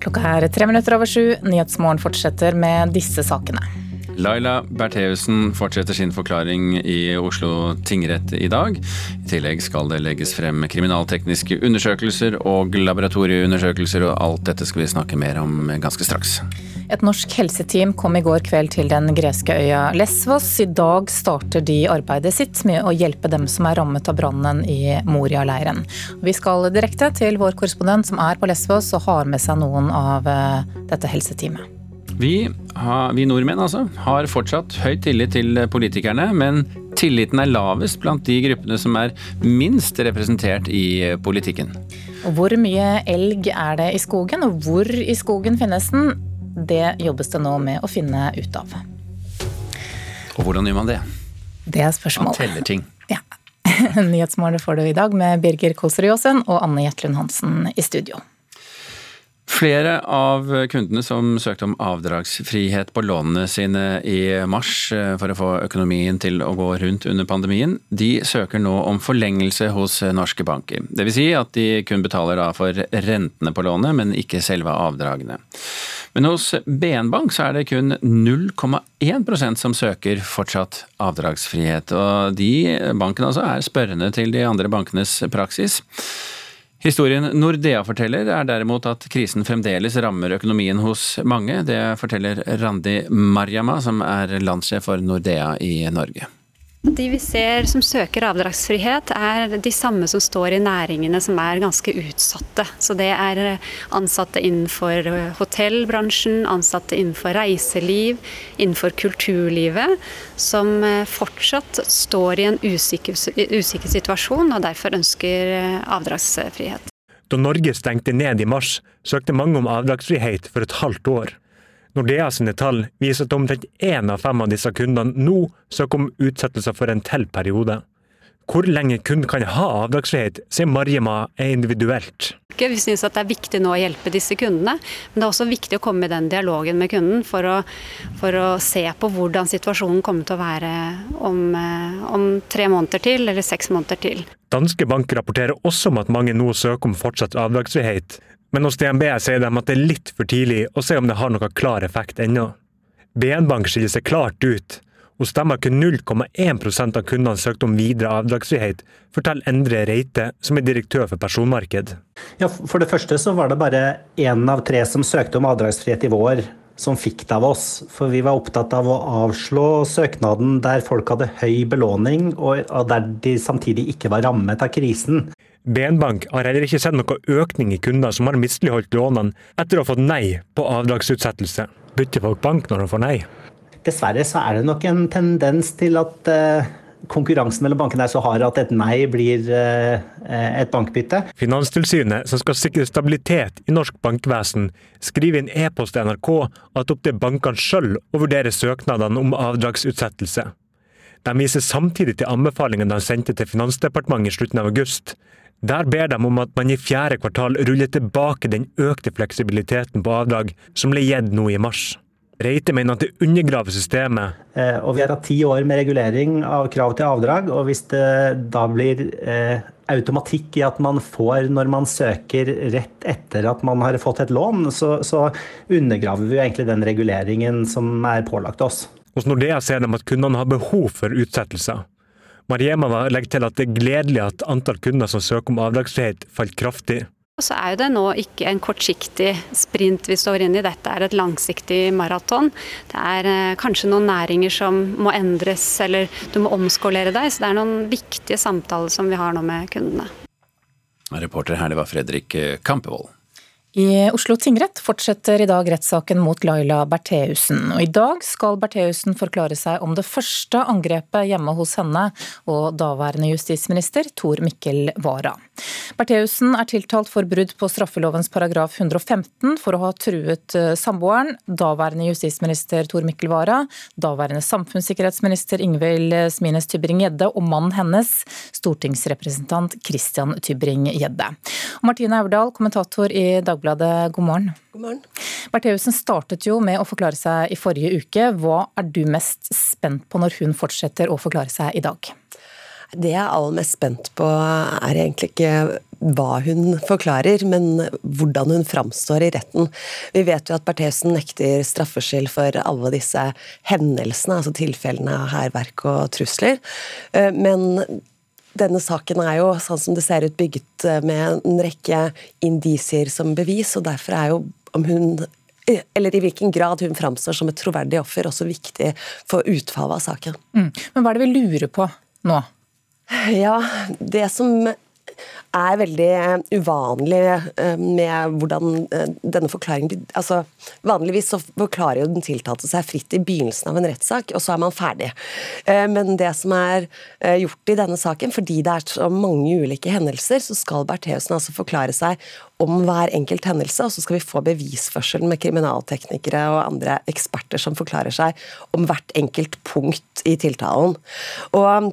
Klokka er tre minutter over sju. Nyhetsmorgen fortsetter med disse sakene. Laila Bertheussen fortsetter sin forklaring i Oslo tingrett i dag. I tillegg skal det legges frem kriminaltekniske undersøkelser og laboratorieundersøkelser, og alt dette skal vi snakke mer om ganske straks. Et norsk helseteam kom i går kveld til den greske øya Lesvos. I dag starter de arbeidet sitt med å hjelpe dem som er rammet av brannen i Moria-leiren. Vi skal direkte til vår korrespondent som er på Lesvos og har med seg noen av eh, dette helseteamet. Vi, vi, nordmenn altså, har fortsatt høy tillit til politikerne, men tilliten er lavest blant de gruppene som er minst representert i politikken. Hvor mye elg er det i skogen, og hvor i skogen finnes den? Det jobbes det nå med å finne ut av. Og hvordan gjør man det? Det er spørsmålet. Man teller ting. Ja. Nyhetsmålet får du i dag med Birger Kolsrud Jåsen og Anne Jetlund Hansen i studio. Flere av kundene som søkte om avdragsfrihet på lånene sine i mars eh, for å få økonomien til å gå rundt under pandemien, de søker nå om forlengelse hos norske banker. Dvs. Si at de kun betaler for rentene på lånet, men ikke selve avdragene. Men hos BN Bank så er det kun 0,1% som søker fortsatt avdragsfrihet. Og de bankene altså er spørrende til de andre bankenes praksis. Historien Nordea forteller er derimot at krisen fremdeles rammer økonomien hos mange. Det forteller Randi Marjama, som er landssjef for Nordea i Norge. De vi ser som søker avdragsfrihet, er de samme som står i næringene som er ganske utsatte. Så det er ansatte innenfor hotellbransjen, ansatte innenfor reiseliv, innenfor kulturlivet, som fortsatt står i en usikker, usikker situasjon og derfor ønsker avdragsfrihet. Da Norge stengte ned i mars, søkte mange om avdragsfrihet for et halvt år. Nordea sine tall viser at omtrent én av fem av disse kundene nå søker om utsettelser for en til periode. Hvor lenge kunden kan ha avdragsfrihet, sier Marjema er individuelt. Vi syns det er viktig nå å hjelpe disse kundene, men det er også viktig å komme i den dialogen med kunden for å, for å se på hvordan situasjonen kommer til å være om, eh, om tre måneder til eller seks måneder til. Danske Bank rapporterer også om at mange nå søker om fortsatt avdragsfrihet, men hos DNB sier de at det er litt for tidlig å se om det har noe klar effekt ennå. BN Bank skiller seg klart ut. Hos dem har kun 0,1% av kundene søkt om videre avdragsfrihet, forteller Endre Reite, som er direktør for personmarked. Ja, for det første så var det bare én av tre som søkte om avdragsfrihet i vår, som fikk det av oss. For vi var opptatt av å avslå søknaden der folk hadde høy belåning, og der de samtidig ikke var rammet av krisen. BN Bank har heller ikke sett noen økning i kunder som har misligholdt lånene etter å ha fått nei på avdragsutsettelse. Bytter folk bank når de får nei? Dessverre så er det nok en tendens til at uh, konkurransen mellom bankene er så hard at et nei blir uh, et bankbytte. Finanstilsynet, som skal sikre stabilitet i norsk bankvesen, skriver i en e-post til NRK at opp til bankene sjøl å vurdere søknadene om avdragsutsettelse. De viser samtidig til anbefalingen de sendte til Finansdepartementet i slutten av august, der ber de om at man i fjerde kvartal ruller tilbake den økte fleksibiliteten på avdrag som ble gitt nå i mars. Reite mener at det undergraver systemet. Eh, og Vi har hatt ti år med regulering av krav til avdrag. og Hvis det da blir eh, automatikk i at man får når man søker rett etter at man har fått et lån, så, så undergraver vi egentlig den reguleringen som er pålagt oss. Hos Nordea ser de at kundene har behov for utsettelser. Mariema legger til at det er gledelig at antall kunder som søker om avdragsfrihet, falt kraftig. Og så er jo det nå ikke en kortsiktig sprint vi står inne i, dette er et langsiktig maraton. Det er eh, kanskje noen næringer som må endres, eller du må omskolere deg. Så det er noen viktige samtaler som vi har nå med kundene. Reporter her, det var Fredrik Kampevold. I Oslo tingrett fortsetter i dag rettssaken mot Laila Bertheussen. Og I dag skal Bertheussen forklare seg om det første angrepet hjemme hos henne og daværende justisminister Tor Mikkel Wara. Bertheussen er tiltalt for brudd på straffelovens paragraf 115 for å ha truet eh, samboeren, daværende justisminister Tor Mikkel Wara, daværende samfunnssikkerhetsminister Ingvild Smines Tybring-Gjedde og mannen hennes, stortingsrepresentant Christian Tybring-Gjedde. Martine Aurdal, kommentator i Dagbladet Dagbladet, god morgen. God morgen. Bertheussen startet jo med å forklare seg i forrige uke. Hva er du mest spent på når hun fortsetter å forklare seg i dag? Det jeg er aller mest spent på, er egentlig ikke hva hun forklarer, men hvordan hun framstår i retten. Vi vet jo at Bertheussen nekter straffskyld for alle disse hendelsene, altså tilfellene av hærverk og trusler. Eh, men denne saken er jo, sånn som det ser ut, bygget med en rekke indisier som bevis, og derfor er jo om hun eller i hvilken grad hun framstår som et troverdig offer, også viktig for utfallet av saken. Mm. Men hva er det vi lurer på nå? Ja, det som er veldig eh, uvanlig eh, med hvordan eh, denne forklaringen altså Vanligvis så forklarer jo den tiltalte seg fritt i begynnelsen av en rettssak, og så er man ferdig. Men det som er gjort i denne saken, fordi det er så mange ulike hendelser, så skal Bertheussen altså forklare seg om hver enkelt hendelse, og så skal vi få bevisførsel med kriminalteknikere og andre eksperter som forklarer seg om hvert enkelt punkt i tiltalen. Og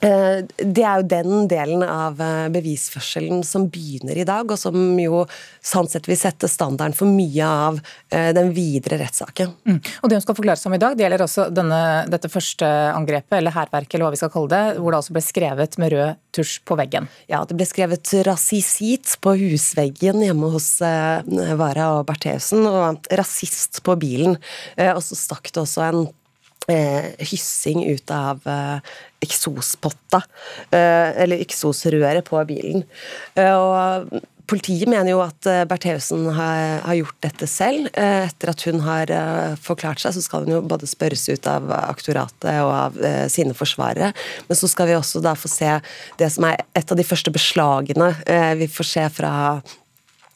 det er jo den delen av eh, bevisførselen som begynner i dag, og som jo sant sett vil sette standarden for mye av eh, den videre rettssaken. Mm. Og Det hun skal forklare seg om i dag, det gjelder også denne, dette første angrepet, eller hærverket, eller hva vi skal kalle det, hvor det altså ble skrevet med rød tusj på veggen. Ja, det ble skrevet rasisit på husveggen hjemme hos Vara og Bertheussen, og rasist på bilen. Og så stakk det også en eh, hyssing ut av eh, eksospotta, eh, eller eksosrøret på bilen. Eh, og Politiet mener jo at eh, Bertheussen har, gjort dette selv. Eh, etter at hun har forklart seg, så skal hun jo både spørres ut av aktoratet og av sine forsvarere. Men så skal vi også da få se det som er et av de første beslagene vi får se fra Eh,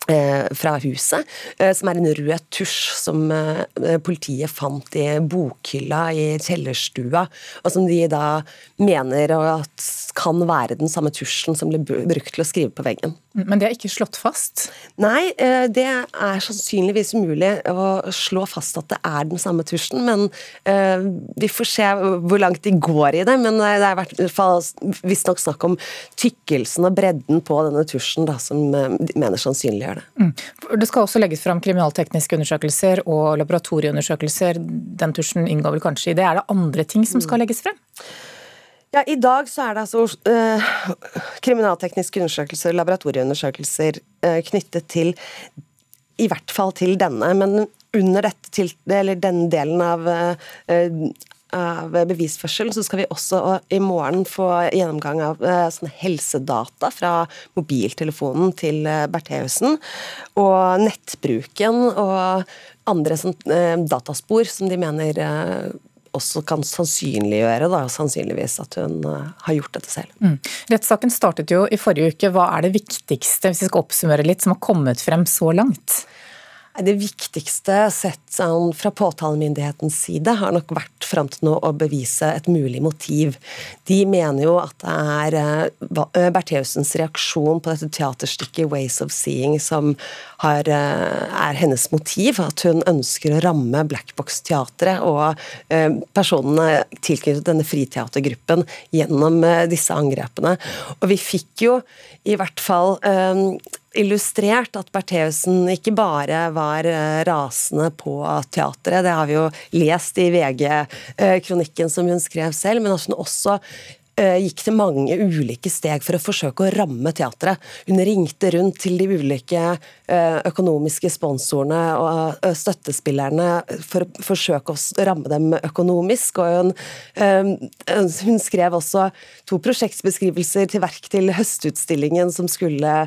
fra huset, eh, som er en rød tusj som eh, politiet fant i bokhylla i kjellerstua, og som de da mener at kan være den samme tusjen som ble brukt til å skrive på veggen. Men det er ikke slått fast? Nei, det er sannsynligvis umulig å slå fast at det er den samme tusjen, men vi får se hvor langt de går i det. Men det er i hvert fall visstnok snakk om tykkelsen og bredden på denne tusjen da, som de mener sannsynliggjør det. Mm. Det skal også legges fram kriminaltekniske undersøkelser og laboratorieundersøkelser. Den tusjen inngår vel kanskje i det. Er det andre ting som skal mm. legges frem? Ja, I dag så er det altså eh, kriminaltekniske undersøkelser, laboratorieundersøkelser eh, knyttet til i hvert fall til denne, men under dette til, eller denne delen av uh, av bevisførsel, så skal vi også i morgen få gjennomgang av eh, helsedata fra mobiltelefonen til eh, Bertheussen, og nettbruken og andre sånn, dataspor som de mener også kan sannsynliggjøre da, sannsynligvis at hun har gjort dette selv. Mm. Rettssaken startet jo i forrige uke. Hva er det viktigste hvis vi skal oppsummere litt, som har kommet frem så langt? Det viktigste sett sånn, fra påtalemyndighetens side har nok vært fram til nå å bevise et mulig motiv. De mener jo at det er uh, Bertheussens reaksjon på dette teaterstykket 'Ways of Seeing' som har, uh, er hennes motiv. At hun ønsker å ramme Blackbox-teatret og personene tilknyttet denne friteatergruppen gjennom disse angrepene. Og vi fikk jo i hvert fall illustrert at Bertheussen ikke bare var eh, rasende på teatret, det har vi jo lest i VG-kronikken som hun skrev selv, men at hun også Eh, gikk til mange ulike steg for å forsøke å ramme teatret. Hun ringte rundt til de ulike eh, økonomiske sponsorene og eh, støttespillerne for å forsøke å ramme dem økonomisk. Hun, hun skrev også to prosjektbeskrivelser til verk til høstutstillingen som skulle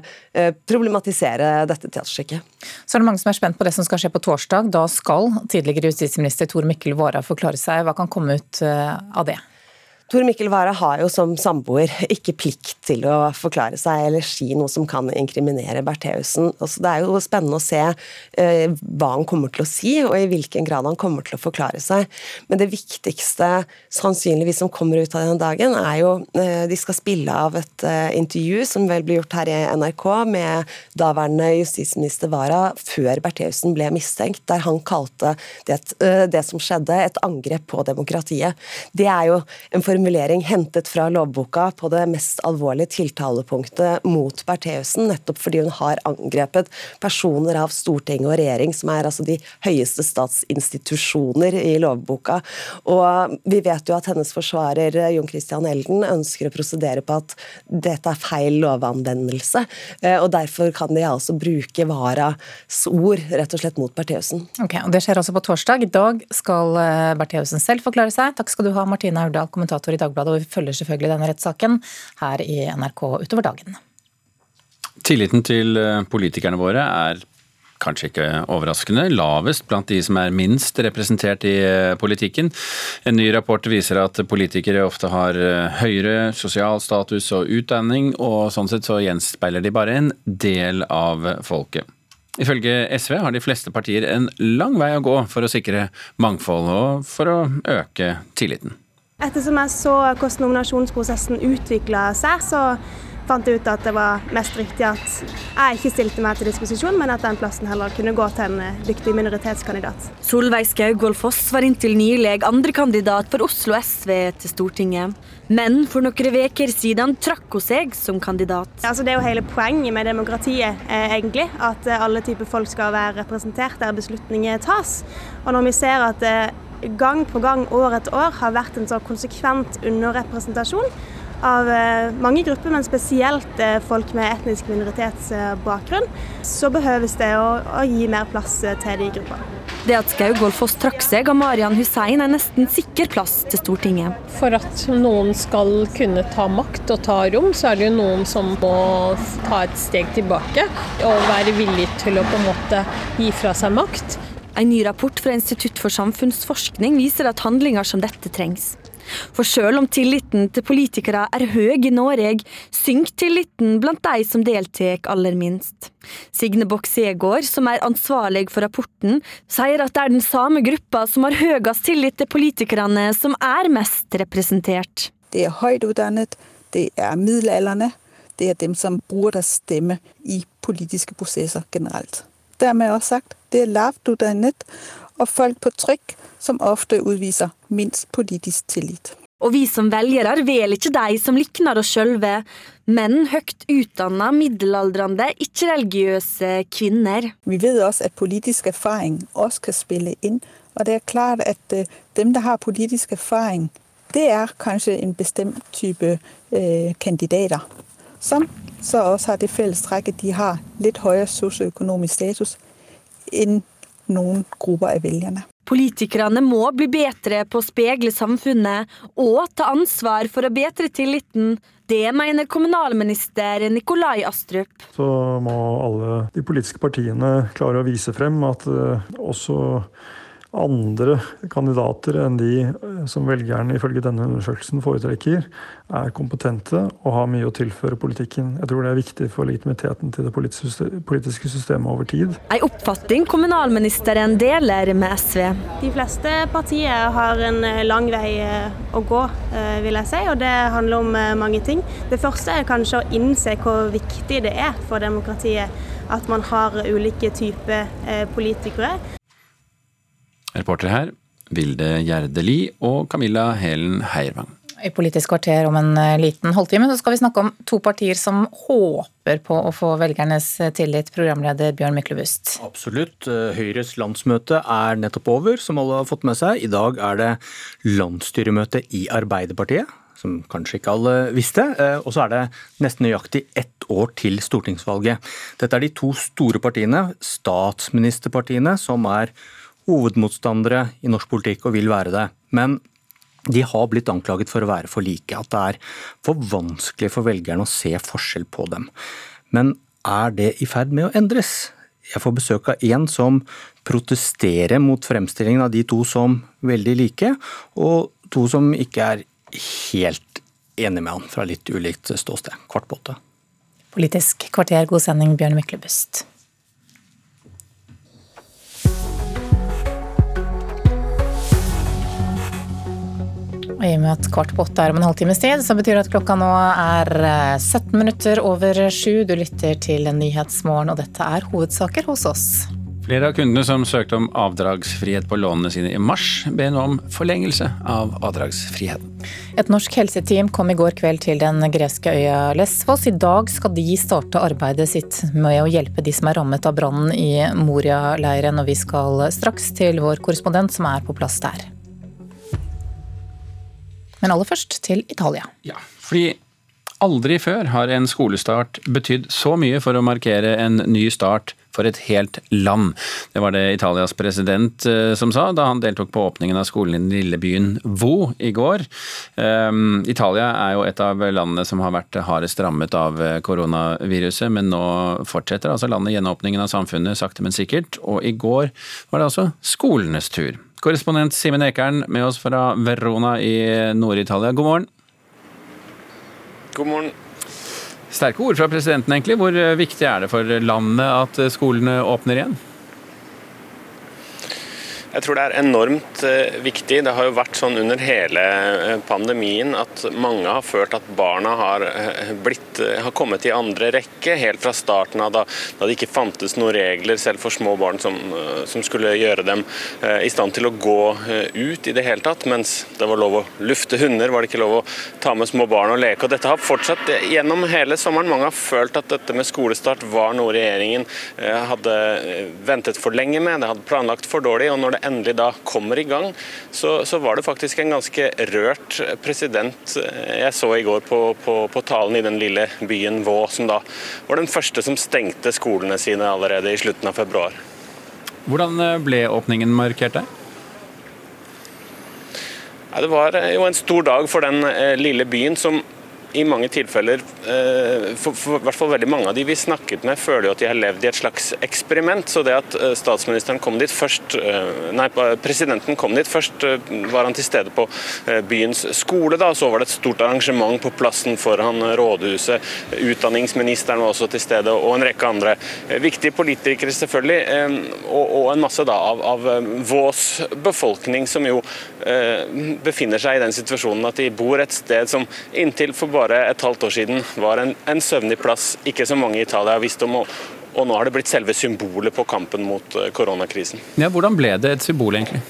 problematisere dette teaterstykket. Så er det mange som er spent på det som skal skje på torsdag. Da skal tidligere justisminister Tor Mikkel Wara forklare seg. Hva kan komme ut av det? Tor Mikkel Wara har jo som samboer ikke plikt til å forklare seg eller si noe som kan inkriminere Bertheussen. Altså, det er jo spennende å se eh, hva han kommer til å si, og i hvilken grad han kommer til å forklare seg. Men det viktigste sannsynligvis som kommer ut av denne dagen, er jo eh, De skal spille av et eh, intervju som vel blir gjort her i NRK med daværende justisminister Wara før Bertheussen ble mistenkt, der han kalte det, eh, det som skjedde, et angrep på demokratiet. Det er jo en form formulering hentet fra lovboka på det mest alvorlige tiltalepunktet mot Bertheussen, nettopp fordi hun har angrepet personer av Stortinget og regjering, som er altså de høyeste statsinstitusjoner i lovboka. Og vi vet jo at hennes forsvarer Jon Christian Elden ønsker å prosedere på at dette er feil lovanvendelse, eh, og derfor kan de altså bruke Varas ord rett og slett mot Bertheussen. Okay, og det skjer altså på torsdag. I dag skal eh, Bertheussen selv forklare seg. Takk skal du ha, Martine Aurdal, kommentator i Dagbladet, og vi følger selvfølgelig denne rettssaken her i NRK utover dagen. Tilliten til eh, politikerne våre er kanskje ikke overraskende, lavest blant de som er minst representert i eh, politikken. En ny rapport viser at politikere ofte har eh, høyere sosial status og utdanning, og sånn sett så gjenspeiler de bare en del av folket. Ifølge SV har de fleste partier en lang vei å gå for å sikre mangfold og for å øke tilliten. Ettersom jeg så hvordan nominasjonsprosessen utvikla seg, så fant jeg ut at det var mest riktig at jeg ikke stilte meg til disposisjon, men at den plassen heller kunne gå til en dyktig minoritetskandidat. Solveig Skaugvoll Foss var inntil nylig andrekandidat for Oslo SV til Stortinget. Men for noen uker siden trakk hun seg som kandidat. Altså, det er jo hele poenget med demokratiet, eh, egentlig. At eh, alle typer folk skal være representert der beslutninger tas. Og når vi ser at det gang på gang, år etter år, har vært en så konsekvent underrepresentasjon av eh, mange grupper, men spesielt eh, folk med etnisk minoritetsbakgrunn, så behøves det å, å gi mer plass eh, til de gruppene. Det at Skaugvoll Foss trakk seg av Marian Hussein, er nesten sikker plass til Stortinget. For at noen skal kunne ta makt og ta rom, så er det jo noen som må ta et steg tilbake og være villig til å på en måte gi fra seg makt. En ny rapport fra Institutt for samfunnsforskning viser at handlinger som dette trengs. For selv om tilliten til politikere er høy i Norge, synker tilliten blant de som deltar aller minst. Signe Boksegård, som er ansvarlig for rapporten, sier at det er den samme gruppa som har høyest tillit til politikerne, som er mest representert. Det er høyt utdannet, det er middelaldrende, det er dem som bruker deres stemme i politiske prosesser generelt. Dermed også sagt, det er lavt og folk på trykk som ofte utviser minst politisk tillit. Og vi som velgere velger ikke de som likner oss sjølve, men høyt utdanna, middelaldrende, ikke-religiøse kvinner. Vi vet også at politisk erfaring også kan spille inn. Og det er klart at øh, dem som har politisk erfaring, det er kanskje en bestemt type eh, kandidater. Som så også har det fellestrekk at de har litt høyere sosioøkonomisk status enn noen grupper av velgerne. Politikerne må bli bedre på å speile samfunnet og ta ansvar for å bedre tilliten. Det mener kommunalminister Nikolai Astrup. Så må alle de politiske partiene klare å vise frem at eh, også andre kandidater enn de eh, som velgerne ifølge denne undersøkelsen foretrekker, er kompetente og har mye å tilføre politikken. Jeg tror det er viktig for legitimiteten til det politiske systemet over tid. En oppfatning kommunalministeren deler med SV. De fleste partier har en eh, lang vei eh, å gå, vil jeg si, og det handler om mange ting. Det første er kanskje å innse hvor viktig det er for demokratiet at man har ulike typer politikere. Reportere her Vilde Gjerde og Camilla Helen Heiervang. I Politisk kvarter om en eh, liten halvtime så skal vi snakke om to partier som håper på å få velgernes eh, tillit. Programleder Bjørn Myklebust. Absolutt. Eh, Høyres landsmøte er nettopp over, som alle har fått med seg. I dag er det landsstyremøte i Arbeiderpartiet som kanskje ikke alle visste. Og så er det nesten nøyaktig ett år til stortingsvalget. Dette er de to store partiene, statsministerpartiene, som er hovedmotstandere i norsk politikk og vil være det. Men de har blitt anklaget for å være for like, at det er for vanskelig for velgerne å se forskjell på dem. Men er det i ferd med å endres? Jeg får besøk av en som protesterer mot fremstillingen av de to som veldig like, og to som ikke er helt enig med han fra litt ulikt ståsted. Kvart på åtte. Politisk kvarter, god sending, Bjørn Myklebust. I og med at kvart på åtte er om en halvtimes tid, så betyr det at klokka nå er 17 eh, minutter over sju. Du lytter til Nyhetsmorgen, og dette er hovedsaker hos oss. Flere av kundene som søkte om avdragsfrihet på lånene sine i mars, ber nå om forlengelse av avdragsfriheten. Et norsk helseteam kom i går kveld til den greske øya Lesvos. I dag skal de starte arbeidet sitt med å hjelpe de som er rammet av brannen i Moria-leiren. Og vi skal straks til vår korrespondent som er på plass der. Men aller først til Italia. Ja, fordi aldri før har en skolestart betydd så mye for å markere en ny start for et helt land. Det var det Italias president eh, som sa da han deltok på åpningen av skolen i den lille byen Vo i går. Um, Italia er jo et av landene som har vært hardest rammet av eh, koronaviruset, men nå fortsetter altså landet gjenåpningen av samfunnet sakte, men sikkert. Og i går var det altså skolenes tur. Korrespondent Simen Ekern med oss fra Verona i Nord-Italia. God morgen. God morgen. Sterke ord fra presidenten, egentlig. Hvor viktig er det for landet at skolene åpner igjen? Jeg tror det er enormt eh, viktig. Det har jo vært sånn under hele eh, pandemien at mange har følt at barna har, eh, blitt, har kommet i andre rekke helt fra starten av, da, da det ikke fantes noen regler selv for små barn som, som, skulle gjøre dem i stand til å gå ut i det hele tatt. Mens det var lov å lufte hunder, var det ikke lov å ta med små barn og leke. Og dette har fortsatt gjennom hele sommeren. Mange har følt at dette med skolestart var noe regjeringen hadde ventet for lenge med, det hadde planlagt for dårlig. og når det endelig da kommer i gang, så, så var det faktisk en ganske rørt president jeg så i går på, på, på talen i den lille byen Vå, som da var den første som stengte skolene sine allerede i slutten av februar. Hvordan eh, ble åpningen markert der? Ja, det var eh, jo en stor dag for den eh, lille byen som i mange tilfeller, eh, for, for, hvert fall veldig mange av de vi snakket med, føler jo at de har levd i et slags eksperiment. Så det at eh, statsministeren kom dit først, eh, nei, presidenten kom dit først, var han til stede på byens skole. da, Så var det et stort arrangement på plassen foran rådhuset. Utdanningsministeren var også til stede, og en rekke andre viktige politikere, selvfølgelig. Og, en masse da av, av Vås befolkning, som jo befinner seg i den situasjonen at de bor et sted som inntil for bare bare et halvt år siden var en, en søvnig plass ikke så mange i Italia har visst om. Og, og nå har det blitt selve symbolet på kampen mot eh, koronakrisen. Ja, hvordan ble det et symbol, egentlig?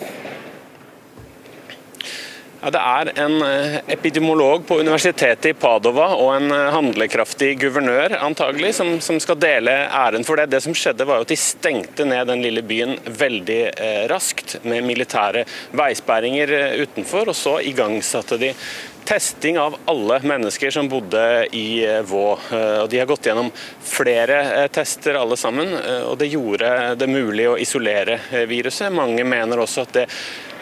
Ja, det er en eh, epidemiolog på universitetet i Padova og en eh, handlekraftig guvernør antagelig, som, som, skal dele æren for det. Det som skjedde var at De stengte ned den lille byen veldig raskt med militære veisperringer utenfor. og Så igangsatte de testing av alle mennesker som bodde i eh, Vå. Og de har gått gjennom flere eh, tester alle sammen, og det gjorde det mulig å isolere viruset. Mange mener også at det Eh,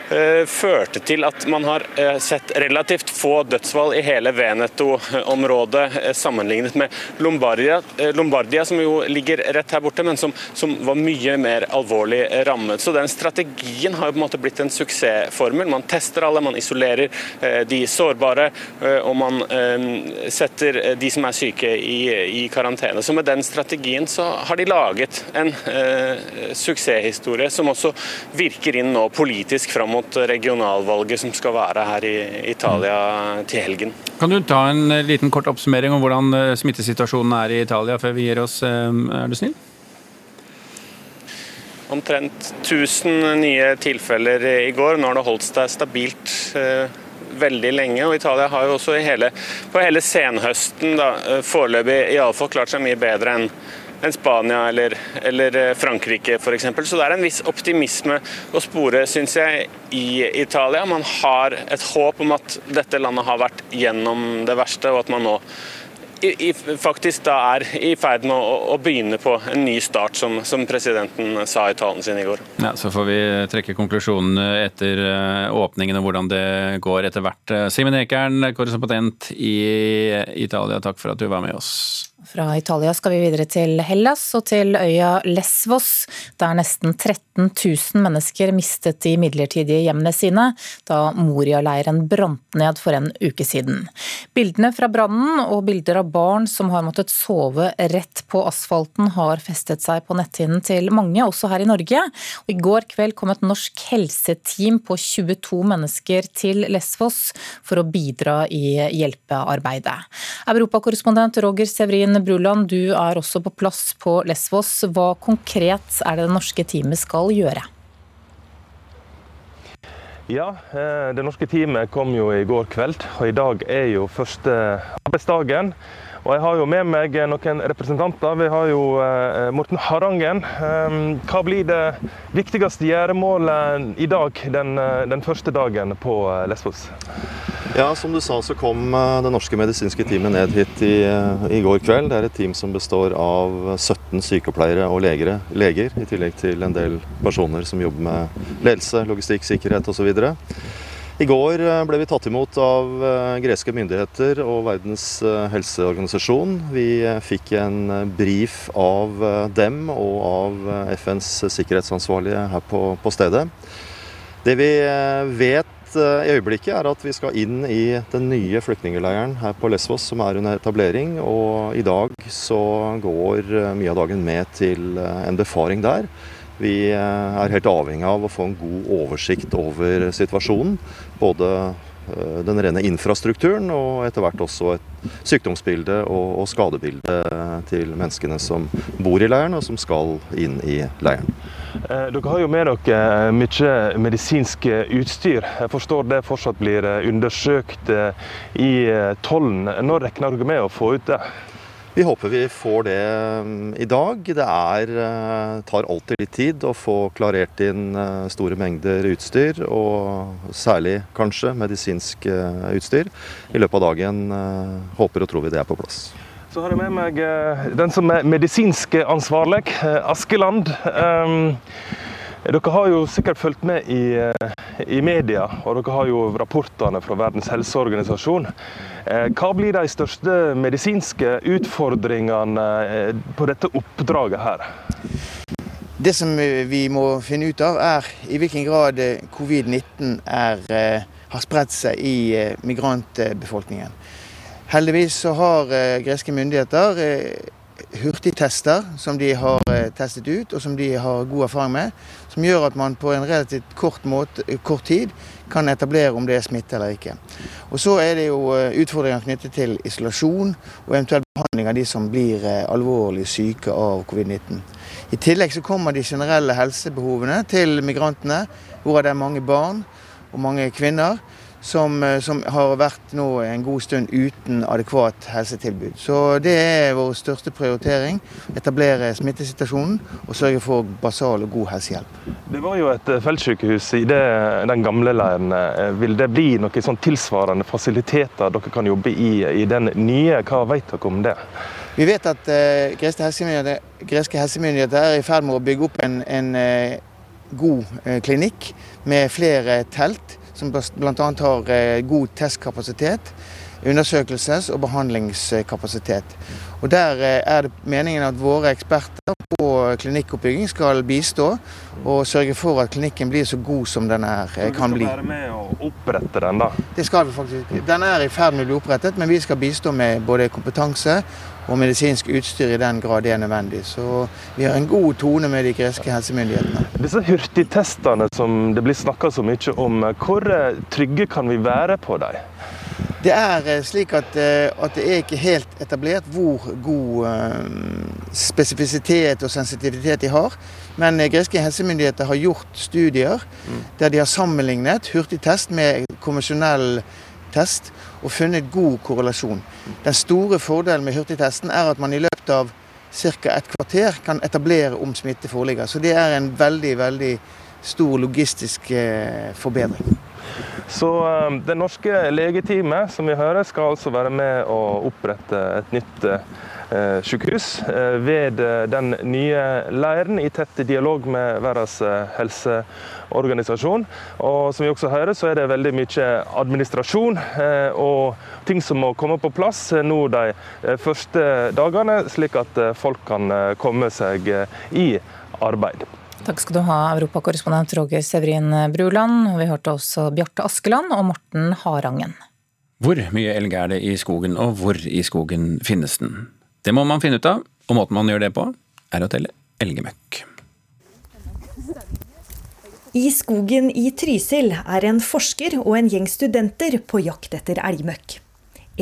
førte til at man har eh, sett relativt få dødsfall i hele Veneto-området eh, sammenlignet med Lombardia, Lombardia, som jo ligger rett her borte, men som, som, var mye mer alvorlig rammet. Så den strategien har jo på en måte blitt en suksessformel. Man tester alle, man isolerer de sårbare, og man setter de som er syke i, i karantene. Så med den strategien så har de laget en suksesshistorie som også virker inn nå politisk fram mot regionalvalget som skal være her i Italia til helgen. Kan du ta en eh, liten kort oppsummering om hvordan eh, smittesituasjonen er i Italia før vi gir oss, eh, er du snill? Omtrent 1000 nye tilfeller i går. Nå har det holdt seg stabilt veldig lenge. og Italia har jo også hele, på hele senhøsten da, foreløpig iallfall klart seg mye bedre enn enn Spania eller, eller eh, Frankrike f.eks. Så det er en viss optimisme å spore, syns jeg, i Italia. Man har et håp om at dette landet har vært gjennom det verste, og at man nå i, faktisk da er i ferd med å, å, begynne på en ny start, som, som, presidenten sa i talen sin i går. Ja, Så får vi trekke konklusjonen etter eh, åpningen og hvordan det går etter hvert. Simen Ekern, korrespondent i Italia, takk for at du var med oss. Fra Italia skal vi videre til Hellas og til øya Lesvos, der nesten 13 000 mennesker mistet de midlertidige hjemmene sine da Moria-leiren brant ned for en uke siden. Bildene fra brannen og bilder av barn som har måttet sove rett på asfalten, har festet seg på netthinnen til mange, også her i Norge. Og I går kveld kom et norsk helseteam på 22 mennesker til Lesvos for å bidra i hjelpearbeidet. Europakorrespondent Roger Sevrin Bruland, du er også på plass på Lesvos. Hva konkret er det det norske teamet skal gjøre? Ja, eh, det norske teamet kom jo i går kveld, og i dag er jo første arbeidsdagen. Og jeg har jo med meg noen representanter. Vi har jo eh, Morten Harangen. Eh, hva blir det viktigste gjøremålet i dag, den, den første dagen på Lesvos? Ja, Som du sa, så kom eh, det norske medisinske teamet ned hit i, eh, i, går kveld. Det er et team som består av 17 sykepleiere og legere, leger, i tillegg til en del personer som jobber med ledelse, logistikk, sikkerhet osv. I går eh, ble vi tatt imot av greske myndigheter og Verdens helseorganisasjon. Vi fikk en brief av dem og av FNs sikkerhetsansvarlige her på, på stedet. Det vi vet Eh, i øyeblikket er at vi skal inn i den nye flyktningleiren her på Lesvos, som er under etablering. Og i dag så går eh, mye av dagen med til eh, en befaring der. Vi er helt avhengig av å få en god oversikt over situasjonen. Både den rene infrastrukturen og etter hvert også et sykdomsbilde og, skadebilde til menneskene som bor i leiren og som skal inn i leiren. Eh, dere har jo med dere eh, mye medisinsk utstyr. Jeg forstår det fortsatt blir eh, undersøkt i tollen. Når regner dere med å få ut det? Vi håper vi får det mm, i dag. Det er, tar alltid litt tid å få klarert inn store mengder utstyr, og særlig kanskje medisinsk utstyr. I løpet av dagen håper og tror vi det er på plass. Så har jeg med meg eh, den som er medisinsk ansvarlig, eh, Askeland. Um, dere har jo sikkert fulgt med i, eh, i, media, og dere har jo rapportene fra Verdens helseorganisasjon. Hva blir de største medisinske utfordringene på dette oppdraget her? Det som vi må finne ut av, er i hvilken grad covid-19 har spredt seg i migrantbefolkningen. Heldigvis så har eh, greske myndigheter eh, hurtigtester som de har eh, testet ut, og som de har god erfaring med. Som gjør at man på en relativt kort, måte, kort tid kan etablere om det er smitte eller ikke. Og Så er det jo utfordringer knyttet til isolasjon og eventuell behandling av de som blir alvorlig syke av covid-19. I tillegg så kommer de generelle helsebehovene til migrantene, hvor det er mange barn og mange kvinner som, eh, som, har vært nå en god stund uten adekvat helsetilbud. Så det er vår største prioritering. Etablere smittesituasjonen og sørge for basal og god helsehjelp. Det var jo et eh, feltsykehus i det, den gamle leiren. Eh, vil det bli noen sånn tilsvarende fasiliteter dere kan jobbe i i den nye? Hva vet dere om det? Vi vet at eh, greske, helsemyndigheter, greske, helsemyndigheter, er i ferd med å bygge opp en, en god eh, klinikk med flere telt som bl.a. har eh, god testkapasitet, undersøkelses- og behandlingskapasitet. Og Der eh, er det meningen at våre eksperter på klinikkoppbygging skal bistå og sørge for at klinikken blir så god som den er, eh, kan bli. Du skal være med å opprette den, da? Det skal vi faktisk. Den er i ferd med å bli opprettet, men vi skal bistå med både kompetanse og medisinsk utstyr i den grad det er nødvendig. Så vi har en god tone med de greske helsemyndighetene. Disse hurtigtestene som det blir snakka så mye om, hvor trygge kan vi være på dem? Det er eh, slik at, eh, at, det er ikke helt etablert hvor god eh, spesifisitet og sensitivitet de har. Men greske helsemyndigheter har gjort studier mm. der de har sammenlignet hurtigtest med konvensjonell test og funnet god korrelasjon. Den store fordelen med hurtigtesten er at man i løpet av ca. et kvarter kan etablere om smitte foreligger. Så det er en veldig, veldig stor logistisk eh, forbedring. Så eh, Det norske legeteamet som vi hører, skal altså være med å opprette et nytt Eh, sykehus eh, ved eh, den nye leiren, i tett dialog med Verdens helseorganisasjon. Og som vi også hører, så er det veldig mye administrasjon og ting som må komme på plass nå de første dagene, slik at folk kan komme seg i arbeid. Takk skal du ha, europakorrespondent Roger Severin Bruland. Vi hørte også Bjarte Askeland og Morten Harangen. Hvor mye elg er det i skogen, og hvor i skogen finnes den? Det må man finne ut av, og måten man gjør det på, er å telle elgemøkk. I skogen i Trysil er en forsker og en gjeng studenter på jakt etter elgmøkk.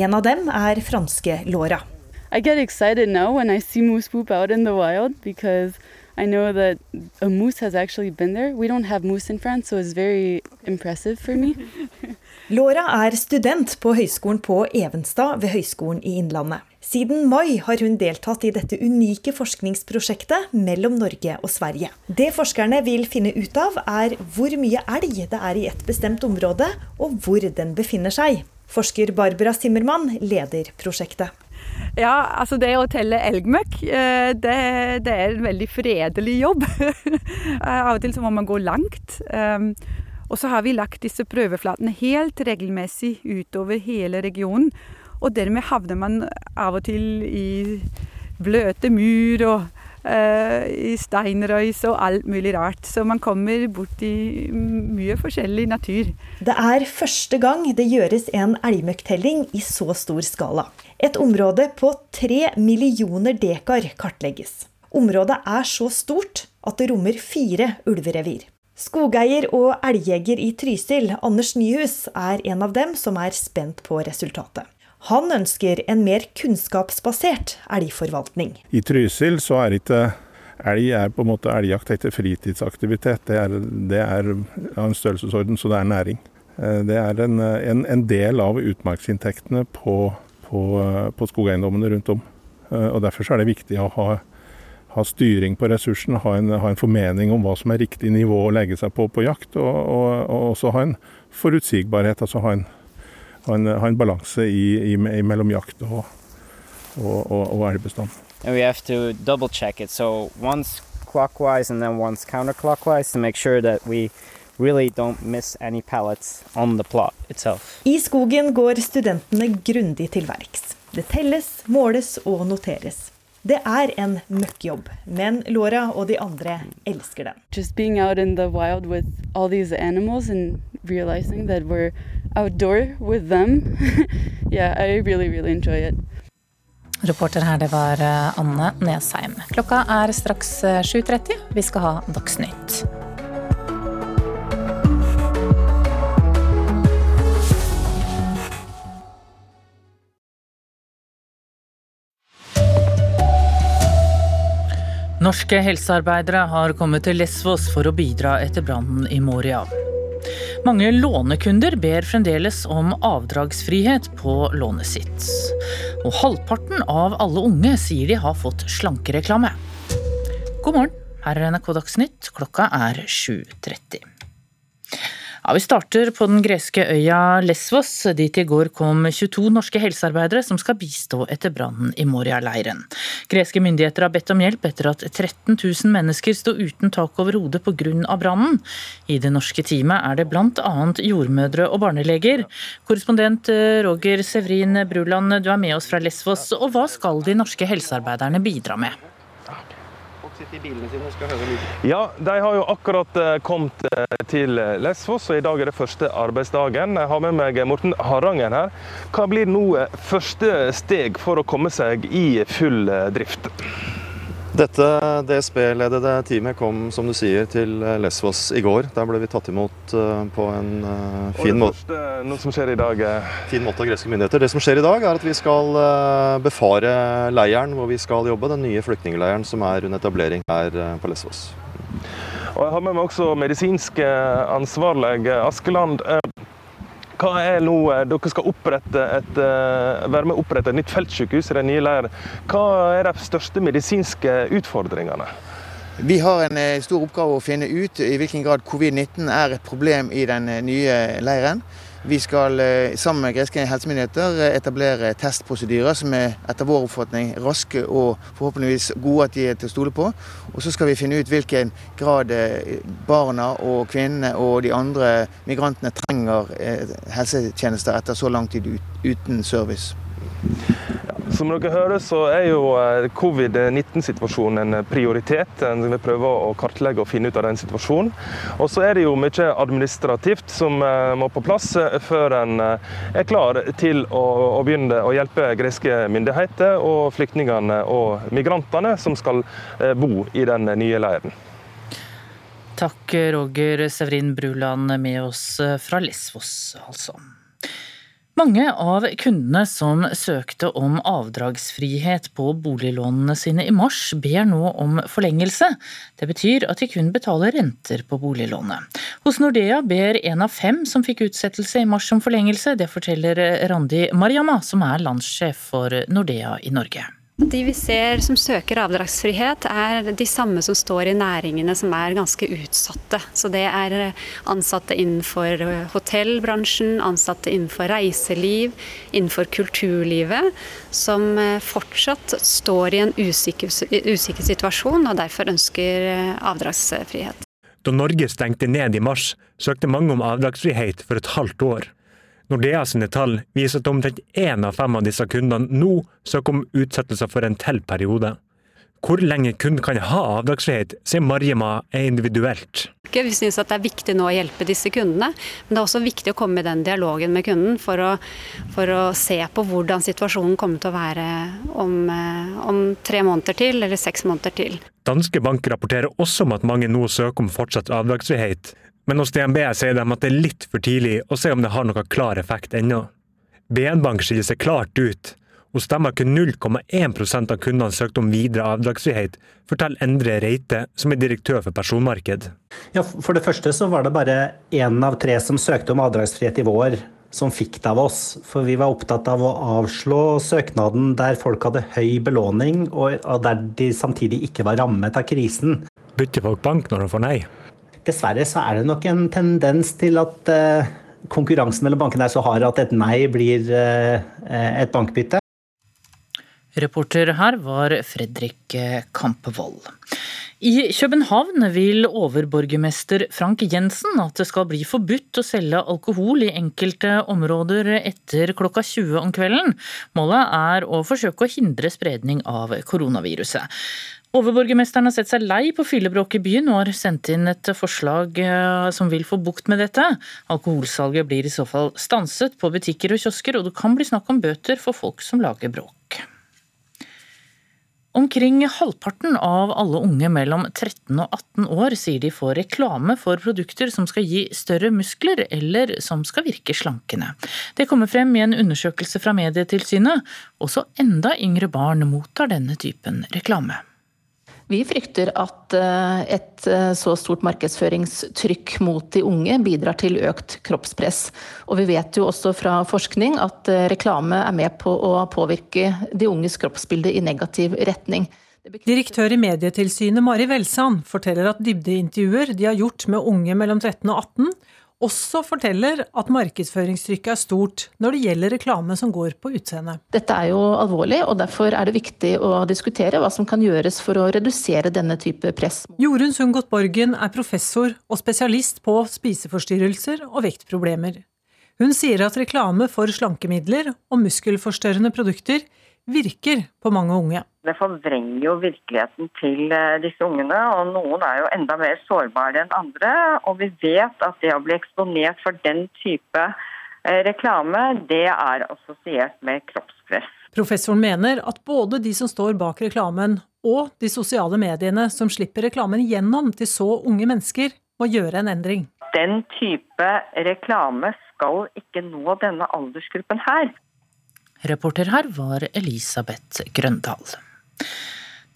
En av dem er franske Laura. I get excited now when I see moose poop out in the wild because I know that a moose has actually been there. We don't have moose in France, so it's very impressive for me. Laura er student på høyskolen på Evenstad ved Høgskolen i Innlandet. Siden mai har hun deltatt i dette unike forskningsprosjektet mellom Norge og Sverige. Det forskerne vil finne ut av, er hvor mye elg det er i et bestemt område, og hvor den befinner seg. Forsker Barbara Simmermann leder prosjektet. Ja, altså det å telle elgmøkk, eh, det, det er en veldig fredelig jobb. Av og til så må man gå langt. Og så har vi lagt disse prøveflatene helt regelmessig utover hele regionen. Og dermed havner man av og til i bløte mur og uh, i steinrøys og alt mulig rart. Så man kommer borti mye forskjellig natur. Det er første gang det gjøres en elgmøkktelling i så stor skala. Et område på tre millioner dekar kartlegges. Området er så stort at det rommer fire ulverevir. Skogeier og elgjeger i Trysil, Anders Nyhus, er en av dem som er spent på resultatet. Han ønsker en mer kunnskapsbasert elgforvaltning. I Trysil så er ikke elg er på en måte elgjakt etter fritidsaktivitet. Det er, det er av en størrelsesorden, så det er næring. Eh, det er en, en, en del av utmarksinntektene på, på, på skogeiendommene rundt om. Eh, og Derfor er det viktig å ha, ha styring på ressursene, ha en, ha en, formening om hva som er riktig nivå å legge seg på på jakt, og, og, og også ha en forutsigbarhet. altså ha en ha en, ha en balanse i, i, mellom jakt og, og, og, og elgbestand. And we have to double check it. So once clockwise and then once counterclockwise to make sure that we really don't miss any pallets on the plot itself. I skogen går studentene grundig til verks. Det telles, måles og noteres. Det er en møkkjobb, men Laura og de andre elsker den. Just being out in the wild with all these animals and realizing that we're outdoor with them. yeah, I really, really enjoy it. Reporter her, det var eh, Anne Nesheim. Klokka er straks 7.30. Eh, Vi skal ha Dagsnytt. Norske helsearbeidere har kommet til Lesvos for å bidra etter brannen i Moria. Mange lånekunder ber fremdeles om avdragsfrihet på lånet sitt. Og halvparten av alle unge sier de har fått slankereklame. God morgen, her er NRK Dagsnytt. Klokka er 7.30. Ja, Vi starter på den greske øya Lesvos. Dit i går kom 22 norske helsearbeidere som skal bistå etter brannen i Moria-leiren. Greske myndigheter har bedt om hjelp etter at 13 000 mennesker sto uten tak over hodet pga. brannen. I det norske teamet er det bl.a. jordmødre og barneleger. Korrespondent eh, Roger Sevrin Bruland, du er med oss fra Lesvos. Og hva skal de norske helsearbeiderne bidra med? Sitter i bilene sine og skal høre lyden. Ja, de har jo akkurat eh, kommet eh, til Lesvos, og i dag er det første arbeidsdagen. Jeg har med meg Morten Harangen her. Hva blir nå eh, første steg for å komme seg i full drift? Dette DSB-ledede teamet kom som du sier, til Lesvos i går. Der ble vi tatt imot eh, på en uh, fin måte. Og Noe som skjer i dag? Fin måte av greske myndigheter. Det som skjer i dag, er at vi skal befare leiren hvor vi skal jobbe. Den nye flyktningleiren som er under etablering her på Lesvos. Og jeg har med meg også medisinsk ansvarlig Askeland. Hva er nå, eh, Dere skal opprette et, eh, være med å opprette et nytt feltsykehus i den nye leiren. Hva er de største medisinske utfordringene? Vi har en eh, stor oppgave å finne ut i hvilken grad covid-19 er et problem i den nye leiren. Vi skal eh, sammen med greske helsemyndigheter eh, etablere testprosedyrer som er etter vår oppfatning raske og forhåpentligvis gode at de er til å stole på. Og så skal vi finne ut hvilken grad eh, barna og kvinnene og de andre migrantene trenger helsetjenester etter så lang tid uten service. Som dere hører, så er jo eh, covid-19-situasjonen en prioritet. Vi prøver å kartlegge og finne ut av den situasjonen. Og så er det jo mye administrativt som eh, må på plass eh, før en er klar til å, begynne å hjelpe greske myndigheter og flyktningene og migrantene som skal bo i den nye leiren. Takk, Roger Severin Bruland, med oss fra Lesvos, altså. Mange av kundene som søkte om avdragsfrihet på boliglånene sine i mars, ber nå om forlengelse. Det betyr at de kun betaler renter på boliglånet. Hos Nordea ber en av fem som fikk utsettelse i mars om forlengelse. Det forteller Randi Mariama, som er landssjef for Nordea i Norge. De vi ser som søker avdragsfrihet, er de samme som står i næringene som er ganske utsatte. Så det er ansatte innenfor hotellbransjen, ansatte innenfor reiseliv, innenfor kulturlivet, som fortsatt står i en usikker, usikker situasjon og derfor ønsker avdragsfrihet. Da Norge stengte ned i mars, søkte mange om avdragsfrihet for et halvt år. Nordea sine tall viser at omtrent én av fem av disse kundene nå søker om utsettelser for en til periode. Hvor lenge kunden kan ha avdragsfrihet, sier Marjema er individuelt. Vi syns det er viktig nå å hjelpe disse kundene, men det er også viktig å komme i den dialogen med kunden for å, for å se på hvordan situasjonen kommer til å være om, eh, om tre måneder til eller seks måneder til. Danske Bank rapporterer også om at mange nå søker om fortsatt avdragsfrihet, men hos DNB sier de at det er litt for tidlig å se om det har noen klar effekt ennå. BN Bank skiller seg klart ut hos dem har kun 0,1% av kundene søkt om videre avdragsfrihet, forteller Endre Reite, som er direktør for personmarked. Ja, for det første så var det bare én av tre som søkte om avdragsfrihet i vår, som fikk det av oss. For vi var opptatt av å avslå søknaden der folk hadde høy belåning, og der de samtidig ikke var rammet av krisen. Bytter folk bank når de får nei? Dessverre så er det nok en tendens til at uh, konkurransen mellom bankene er så hard at et nei blir uh, et bankbytte. Reporter her var Fredrik Kampevold. I København vil overborgermester Frank Jensen at det skal bli forbudt å selge alkohol i enkelte områder etter klokka 20 om kvelden. Målet er å forsøke å hindre spredning av koronaviruset. Overborgermesteren har sett seg lei på fyllebråk i byen og har sendt inn et forslag eh, som vil få bukt med dette. Alkoholsalget blir i så fall stanset på butikker og kiosker, og det kan bli snakk om bøter for folk som lager bråk. Omkring halvparten av alle unge mellom 13 og 18 år sier de får reklame for produkter som skal gi større muskler, eller som skal virke slankende. Det kommer frem i en undersøkelse fra Medietilsynet. Også enda yngre barn mottar denne typen reklame. Vi frykter at eh, et eh, så stort markedsføringstrykk mot de unge bidrar til økt kroppspress. Og vi vet jo også fra forskning at eh, reklame er med på å påvirke de unges kroppsbilde i negativ retning. Direktør i Medietilsynet Mari Velsand forteller at dybdeintervjuer de har gjort med unge mellom 13 og 18, også forteller at markedsføringstrykket er stort når det gjelder reklame som går på utseende. Dette er jo alvorlig, og derfor er det viktig å diskutere hva som kan gjøres for å redusere denne type press. Jorunn Sundgodt Borgen er professor og spesialist på spiseforstyrrelser og vektproblemer. Hun sier at reklame for slankemidler og muskelforstørrende produkter virker på mange unge. Det forvrenger jo virkeligheten til eh, disse ungene, og noen er jo enda mer sårbare enn andre. Og vi vet at det å bli eksponert for den type eh, reklame, det er assosiert med kroppspress. Professoren mener at både de som står bak reklamen og de sosiale mediene som slipper reklamen gjennom til så unge mennesker, må gjøre en endring. Den type reklame skal ikke nå denne aldersgruppen her. Reporter her var Elisabeth Grøndal.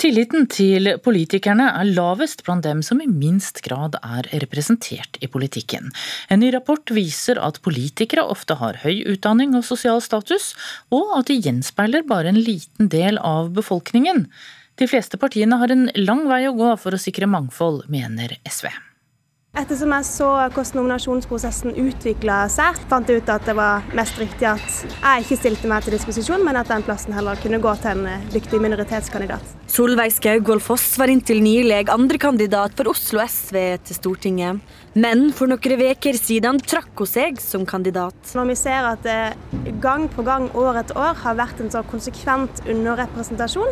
Tilliten til politikerne er lavest blant dem som i minst grad er representert i politikken. En ny rapport viser at politikere ofte har høy utdanning og sosial status, og at de gjenspeiler bare en liten del av befolkningen. De fleste partiene har en lang vei å gå for å sikre mangfold, mener SV. Ettersom jeg så hvordan nominasjonsprosessen utvikla seg, fant jeg ut at det var mest riktig at jeg ikke stilte meg til disposisjon, men at den plassen heller kunne gå til en eh, dyktig minoritetskandidat. Solveig Skaugvoll Foss var inntil nylig andrekandidat for Oslo SV til Stortinget. Men for noen uker siden trakk hun seg som kandidat. Når vi ser at det gang på gang, år etter år, har vært en så konsekvent underrepresentasjon,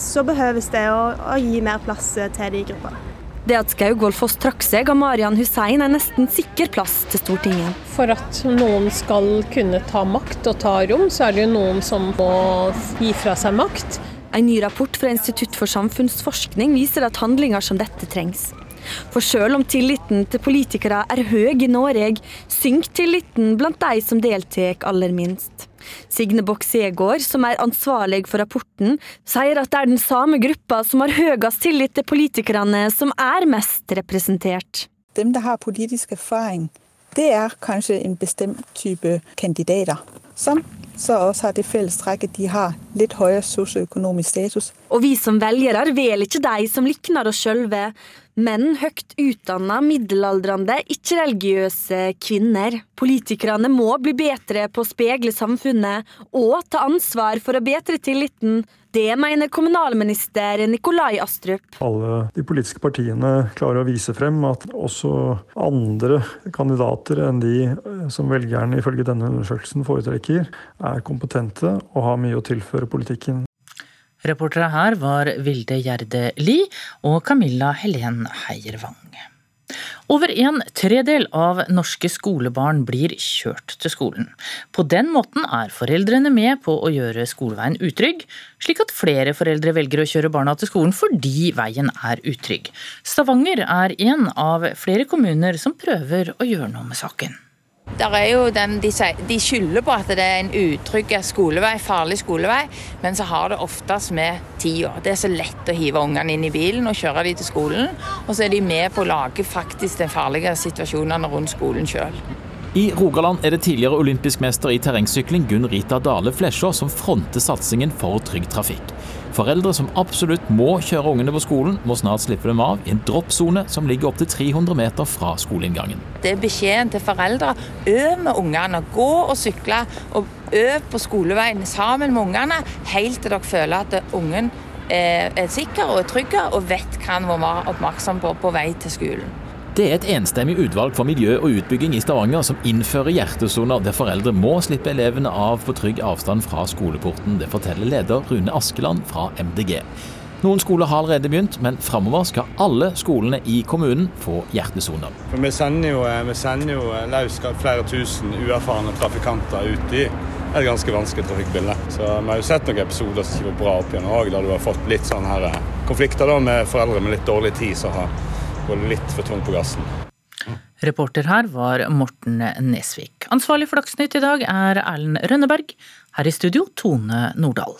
så behøves det å, å gi mer plass til de gruppene. Det at Skaug Foss trakk seg av Marian Hussein er nesten sikker plass til Stortinget. For at noen skal kunne ta makt og ta rom, så er det jo noen som må gi fra seg makt. En ny rapport fra Institutt for samfunnsforskning viser at handlinger som dette trengs. For selv om tilliten til politikere er høy i Norge, synker tilliten blant de som deltar aller minst. Signe Boksegård, som er ansvarlig for rapporten, sier at det er den samme gruppa som har høyest tillit til politikerne, som er mest representert. Dem som har politisk erfaring, det er kanskje en bestemt type kandidater. Som så også har det fellestrekket de har litt høyere sosioøkonomisk status. Og vi som velgere velger ikke de som likner oss sjølve, men høyt utdanna, middelaldrende, ikke-religiøse kvinner. Politikerne må bli bedre på å speile samfunnet og ta ansvar for å bedre tilliten. Det mener kommunalminister Nikolai Astrup. Alle de politiske partiene klarer å vise frem at også andre kandidater enn de eh, som velgerne ifølge denne undersøkelsen foretrekker, er kompetente og har mye å tilføre politikken. Reportere her var Vilde Gjerde Li og Camilla Helen Heiervang. Over en tredel av norske skolebarn blir kjørt til skolen. På den måten er foreldrene med på å gjøre skoleveien utrygg, slik at flere foreldre velger å kjøre barna til skolen fordi veien er utrygg. Stavanger er en av flere kommuner som prøver å gjøre noe med saken. Den, de, de, skylder på at det er en utrygg skolevei, farlig skolevei, men så har det oftest med tida. Det er så lett å hive ungene inn i bilen og kjøre dem til skolen, og så er de med på å lage faktisk de farlige situasjonene rundt skolen sjøl. I Rogaland er det tidligere olympisk mester i terrengsykling Gunn Rita Dale Flesjå som fronter satsingen for trygg trafikk. Foreldre som absolutt må kjøre ungene på skolen, må snart slippe dem av i en droppsone som ligger opptil 300 meter fra skoleinngangen. Det er beskjeden til foreldre. Øv med ungene. Gå og sykle. Og øv på skoleveien sammen med ungene, helt til dere føler at ungen er sikker og er trygg og vet hva han må være oppmerksom på på vei til skolen. Det er et enstemmig utvalg for miljø og utbygging i Stavanger som innfører hjertesoner der foreldre må slippe elevene av på trygg avstand fra skoleporten. Det forteller leder Rune Askeland fra MDG. Noen skoler har allerede begynt, men framover skal alle skolene i kommunen få hjertesoner. For vi sender jo, eh, jo eh, løs flere tusen uerfarne trafikanter ut i et ganske vanskelig trafikkbilde. Så Vi har jo sett noen episoder som ikke var bra opp igjen òg, der du har fått litt sånn her eh, konflikter da med foreldre med litt dårlig tid som har gå litt for tungt på gassen. Reporter her var Morten Nesvik. Ansvarlig for Dagsnytt i dag er Erlend Rønneberg. Her i studio Tone Nordahl.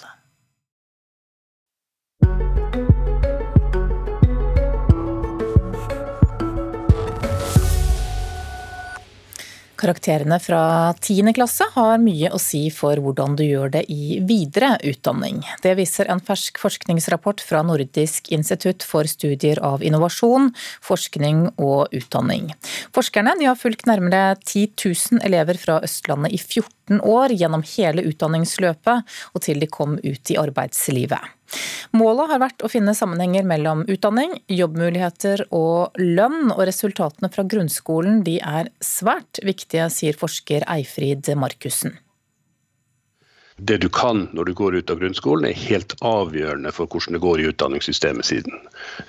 Karakterene fra 10. klasse har mye å si for hvordan du gjør det i videre utdanning. Det viser en fersk forskningsrapport fra Nordisk institutt for studier av innovasjon, forskning og utdanning. Forskerne har fulgt nærmere 10 000 elever fra Østlandet i 14 år gjennom hele utdanningsløpet og til de kom ut i arbeidslivet. Målet har vært å finne sammenhenger mellom utdanning, jobbmuligheter og lønn, og resultatene fra grunnskolen de er svært viktige, sier forsker Eifrid Markussen. Det du kan når du går ut av grunnskolen er helt avgjørende for hvordan det går i utdanningssystemet siden.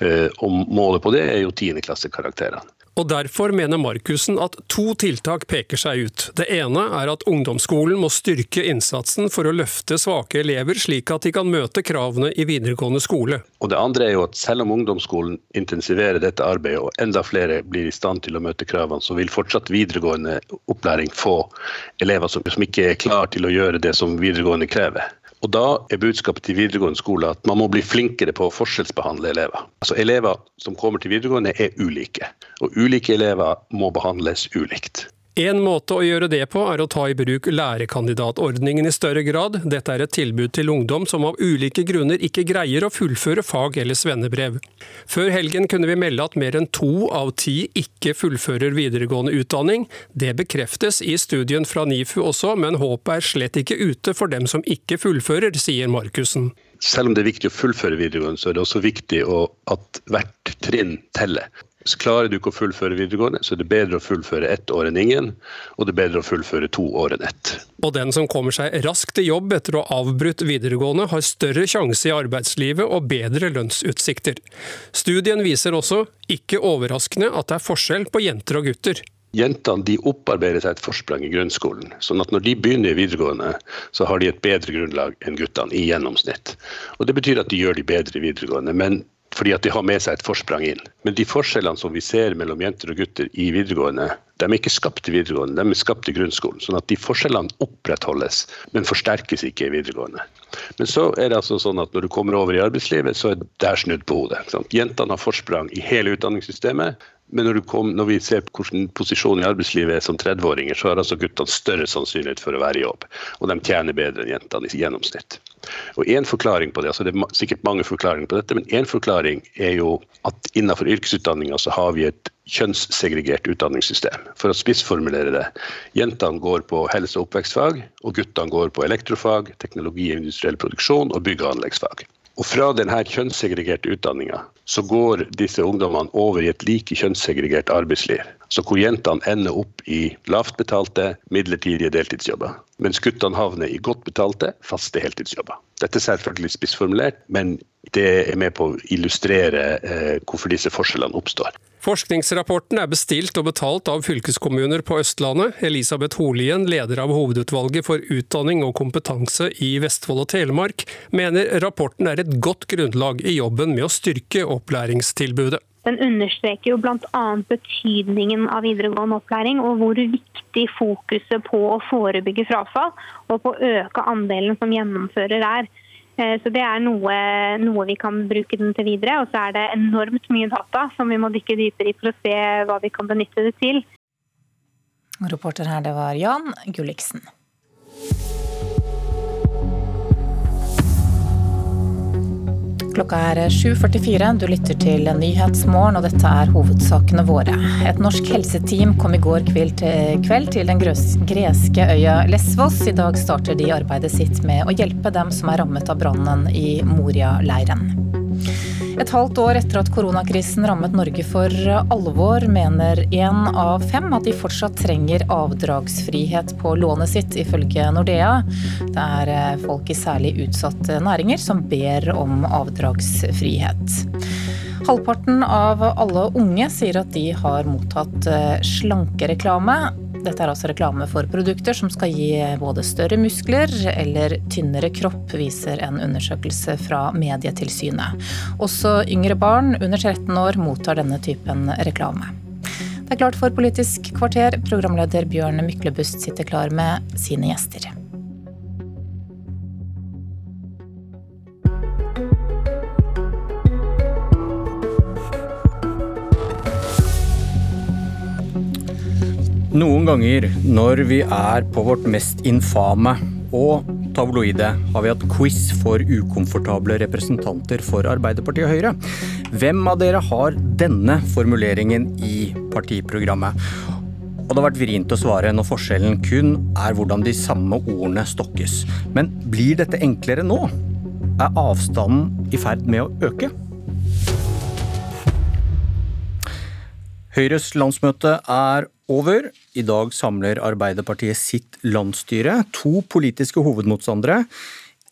Eh, og målet på det er jo tiendeklassekarakterene. Og Derfor mener Markussen at to tiltak peker seg ut. Det ene er at ungdomsskolen må styrke innsatsen for å løfte svake elever, slik at de kan møte kravene i videregående skole. Og Det andre er jo at selv om ungdomsskolen intensiverer dette arbeidet, og enda flere blir i stand til å møte kravene, så vil fortsatt videregående opplæring få elever som, som ikke er klar til å gjøre det som videregående krever. Og Da er budskapet til videregående skole at man må bli flinkere på å forskjellsbehandle elever. Altså Elever som kommer til videregående er ulike, og ulike elever må behandles ulikt. En måte å gjøre det på er å ta i bruk lærekandidatordningen i større grad. Dette er et tilbud til ungdom som av ulike grunner ikke greier å fullføre fag- eller svennebrev. Før helgen kunne vi melde at mer enn to av ti ikke fullfører videregående utdanning. Det bekreftes i studien fra NIFU også, men håpet er slett ikke ute for dem som ikke fullfører, sier Markussen. Selv om det er viktig å fullføre videregående, så er det også viktig at hvert trinn teller. Så klarer du ikke å fullføre videregående, så er det bedre å fullføre ett år enn ingen, og det er bedre å fullføre to år enn ett. Og den som kommer seg raskt til jobb etter å ha avbrutt videregående, har større sjanse i arbeidslivet og bedre lønnsutsikter. Studien viser også, ikke overraskende, at det er forskjell på jenter og gutter. Jentene de opparbeider seg et forsprang i grunnskolen. sånn at når de begynner i videregående, så har de et bedre grunnlag enn guttene i gjennomsnitt. Og Det betyr at de gjør de bedre i videregående. Men fordi at de har med seg et forsprang inn. Men de forskjellene som vi ser mellom jenter og gutter i videregående, de er ikke skapt i videregående, de er skapt i grunnskolen. sånn at de forskjellene opprettholdes, men forsterkes ikke i videregående. Men så er det altså sånn at når du kommer over i arbeidslivet, så er det snudd på hodet. Jentene har forsprang i hele utdanningssystemet, men når, kom, når, vi ser hvordan posisjonen i arbeidslivet er som 30-åringer, så har altså guttene større sannsynlighet for å være i jobb. Og de tjener bedre enn jentene i gjennomsnitt. Og en forklaring på Det altså det er sikkert mange forklaringer på dette, men en forklaring er jo at innenfor yrkesutdanninga så har vi et kjønnssegregert utdanningssystem. For å spissformulere det. Jentene går på helse- og oppvekstfag, og guttene går på elektrofag, teknologi og industriell produksjon og bygg- og anleggsfag. Og fra denne kjønnssegregerte utdanninga så går disse ungdommene over i et like kjønnssegregert arbeidsliv. Så hvor jentene ender opp i lavt betalte, midlertidige deltidsjobber. Mens guttene havner i godt betalte, faste heltidsjobber. Dette er selvfølgelig spissformulert, men det er med på å illustrere eh, hvorfor disse forskjellene oppstår. Forskningsrapporten er bestilt og betalt av fylkeskommuner på Østlandet. Elisabeth Holien, leder av Hovedutvalget for utdanning og kompetanse i Vestfold og Telemark, mener rapporten er et godt grunnlag i jobben med å styrke opplæringstilbudet. Den understreker jo bl.a. betydningen av videregående opplæring, og hvor viktig fokuset på å forebygge frafall og på å øke andelen som gjennomfører er. Eh, så Det er noe, noe, vi kan bruke den til videre. Og så er det enormt mye data som vi må dykke dypere i for å se hva vi kan benytte det til. Reporter her, det var Jan Gulliksen. Klokka er 7.44. Du lytter til Nyhetsmorgen, og dette er hovedsakene våre. Et norsk helseteam kom i går kveld til den greske øya Lesvos. I dag starter de arbeidet sitt med å hjelpe dem som er rammet av brannen i Moria-leiren. Et halvt år etter at koronakrisen rammet Norge for alvor, mener én av fem at de fortsatt trenger avdragsfrihet på lånet sitt, ifølge Nordea. Det er eh, folk i særlig utsatte næringer som ber om avdragsfrihet. Halvparten av alle unge sier at de har mottatt eh, slankereklame. Dette er altså reklame for produkter som skal gi både større muskler eller tynnere kropp, viser en undersøkelse fra Medietilsynet. Også yngre barn under 13 år mottar denne typen reklame. Det er klart for Politisk kvarter. Programleder Bjørn Myklebust sitter klar med sine gjester. Noen ganger når vi er på vårt mest infame og tabloide, har vi hatt quiz for ukomfortable representanter for Arbeiderpartiet og Høyre. Hvem av dere har denne formuleringen i partiprogrammet? Og det har vært vrient å svare når forskjellen kun er hvordan de samme ordene stokkes. Men blir dette enklere nå? Er avstanden i ferd med å øke? Høyres landsmøte er over. I dag samler Arbeiderpartiet sitt landsstyre. To politiske hovedmotstandere.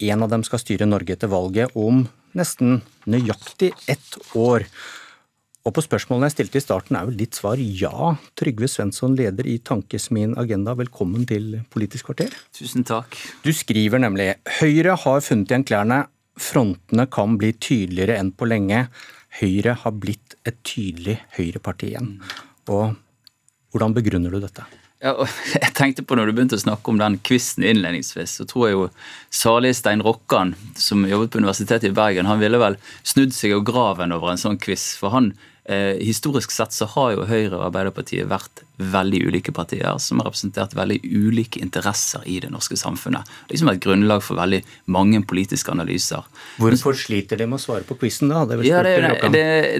En av dem skal styre Norge etter valget om nesten nøyaktig ett år. Og på spørsmålene jeg stilte i starten, er vel ditt svar ja. Trygve Svensson, leder i Tankesmien Agenda, velkommen til Politisk kvarter. Tusen takk. Du skriver nemlig Høyre har funnet igjen klærne. Frontene kan bli tydeligere enn på lenge. Høyre har blitt et tydelig høyreparti igjen. Og hvordan begrunner du dette? Ja, jeg tenkte på Når du begynte å snakke om den quizen innledningsvis, så tror jeg jo salig Stein Rokkan, som jobbet på Universitetet i Bergen, han ville vel snudd seg av graven over en sånn quiz. For han Eh, historisk sett så har jo Høyre og Arbeiderpartiet vært veldig ulike partier som har representert veldig ulike interesser i det norske samfunnet. Det har liksom vært grunnlag for veldig mange politiske analyser. Hvorfor sliter de med å svare på quizen, da? Det, ja, det,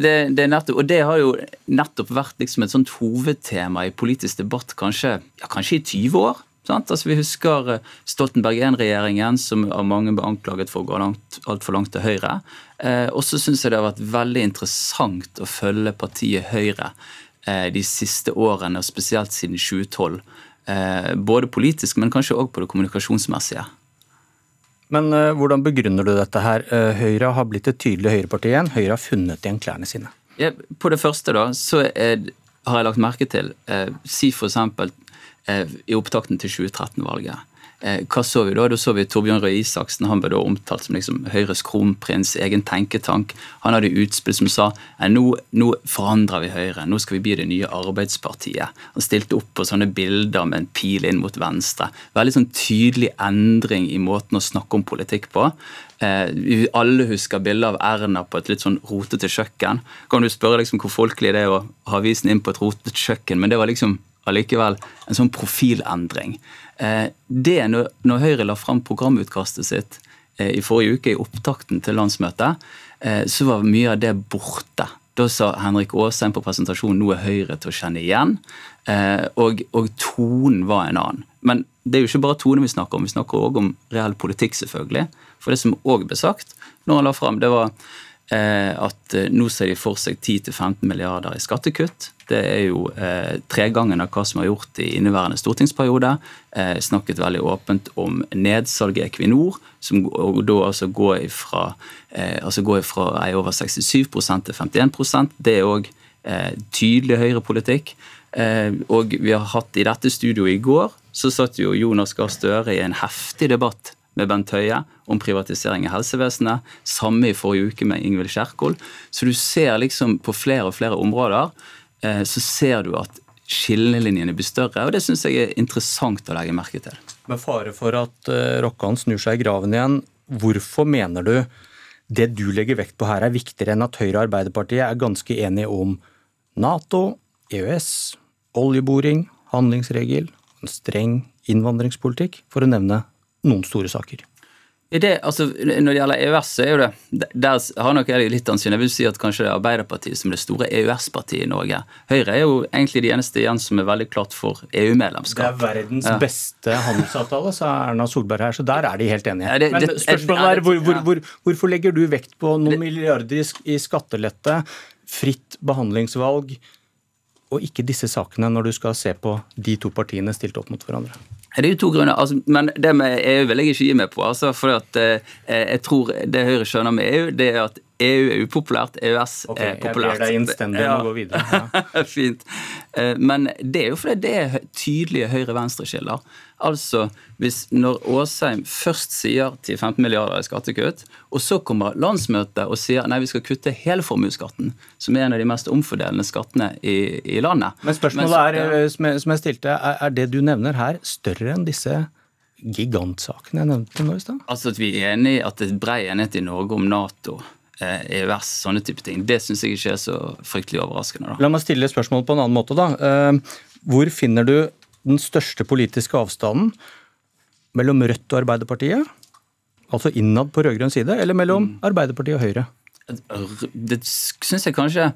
det, det, nettopp, og det har jo nettopp vært liksom et sånt hovedtema i politisk debatt kanskje, ja, kanskje i 20 år. Altså, vi husker eh, Stoltenberg I-regjeringen, som av mange ble anklaget for å gå altfor langt til høyre. Eh, og så syns jeg det har vært veldig interessant å følge partiet Høyre eh, de siste årene, og spesielt siden 2012. Eh, både politisk, men kanskje òg på det kommunikasjonsmessige. Men hvordan begrunner du dette her? Høyre har blitt et tydelig høyreparti igjen. Høyre har funnet igjen klærne sine. Ja, på det første da, så er, har jeg lagt merke til eh, Si f.eks. Eh, i opptakten til 2013-valget Eh, hva så vi da? Da så vi Torbjørn Røe Isaksen. Han ble da omtalt som liksom Høyres kronprins, egen tenketank. Han hadde utspill som sa nå, nå forandrer vi Høyre, nå skal vi bli det nye Arbeidspartiet. Han stilte opp på sånne bilder med en pil inn mot venstre. Veldig sånn tydelig endring i måten å snakke om politikk på. Eh, alle husker bilder av Erna på et litt sånn rotete kjøkken. Kan du spørre liksom hvor folkelig det er å ha avisen inn på et rotete kjøkken, men det var liksom allikevel en sånn profilendring. Eh, det når, Høyre la fram programutkastet sitt eh, i forrige uke, i opptakten til landsmøtet, eh, så var mye av det borte. Da sa Henrik Aasheim på presentasjonen nå er Høyre til å kjenne igjen. Og, og, tonen var en annen. Men det er jo ikke bare tone vi snakker om, vi snakker òg om reell politikk, selvfølgelig. For det som òg ble sagt når han la fram, det var at nå ser de for seg 10-15 milliarder i skattekutt. Det er jo eh, tregangen av hva som er gjort i inneværende stortingsperiode. Eh, snakket veldig åpent om nedsalget i Equinor, som og da altså går ifra, eh, altså går ifra ei over 67% til 51% Det er òg eh, tydelig høyrepolitikk. Eh, og vi har hatt i dette studioet i går, så satt jo Jonas Gahr Støre i en heftig debatt med Bent Høie om privatisering av helsevesenet. Samme i forrige uke med Ingvild Kjerkol. Så du ser liksom på flere og flere områder så ser du at skillelinjene blir større, og det syns jeg er interessant å legge merke til. Med fare for at uh, Rokkan snur seg i graven igjen, hvorfor mener du det du legger vekt på her er viktigere enn at Høyre og Arbeiderpartiet er ganske enige om Nato, EØS, oljeboring, handlingsregel, en streng innvandringspolitikk, for å nevne noen store saker. Det, altså, når det gjelder EØS, så er jo det Der har nok jeg litt ansyn. Jeg vil si at kanskje det er Arbeiderpartiet som er det store EØS-partiet i Norge. Høyre er jo egentlig de eneste igjen som er veldig klart for EU-medlemskap. Det er verdens ja. beste handelsavtale, sa Erna Solberg her, så der er de helt enige. Ja, det, Men spørsmålet er hvor, hvor, hvor, hvorfor legger du vekt på noen milliarder i skattelette, fritt behandlingsvalg, og ikke disse sakene når du skal se på de to partiene stilt opp mot hverandre? Det er jo to grunner, altså, men det med EU vil jeg ikke gi meg på. Altså, for at, eh, jeg tror Det Høyre skjønner med EU, det er at EU er upopulært, EØS okay, er populært. Jeg ber deg innstendig om å gå videre. Ja. Fint. Eh, men det er jo fordi det er tydelige høyre-venstre-skiller. Altså, hvis når Aasheim først sier 10-15 milliarder i skattekutt, og så kommer landsmøtet og sier nei, vi skal kutte hele formuesskatten, som er en av de mest omfordelende skattene i, i landet Men spørsmålet Men, er, som jeg, som jeg stilte, er, er det du nevner her større enn disse gigantsakene jeg nevnte nå i stad? Altså at vi er enige at det er brei enighet i Norge om Nato EØS, eh, sånne type ting. Det syns jeg ikke er så fryktelig overraskende. Da. La meg stille spørsmålet på en annen måte. da. Eh, hvor finner du den største politiske avstanden mellom Rødt og Arbeiderpartiet? Altså innad på rød-grønn side, eller mellom mm. Arbeiderpartiet og Høyre? Det syns jeg kanskje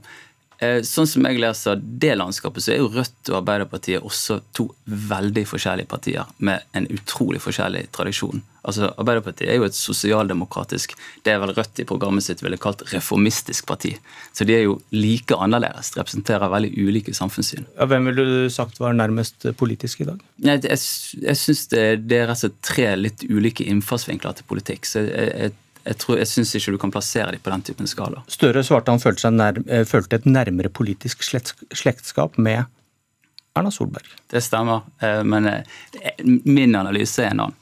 sånn som jeg leser det landskapet, så er jo Rødt og Arbeiderpartiet også to veldig forskjellige partier med en utrolig forskjellig tradisjon. Altså, Arbeiderpartiet er jo et sosialdemokratisk Det er vel Rødt i programmet sitt ville kalt reformistisk parti. Så de er jo like annerledes. De representerer veldig ulike samfunnssyn. Ja, hvem ville du sagt var nærmest politisk i dag? Jeg, jeg, jeg syns det, det, er rett og slett tre litt ulike innfallsvinkler til politikk. så jeg, jeg jeg, tror, jeg syns ikke du kan plassere dem på den typen skala. Støre svarte han følte, nær, eh, følte et nærmere politisk slektskap med Erna Solberg. Det stemmer, eh, men eh, min analyse er en annen.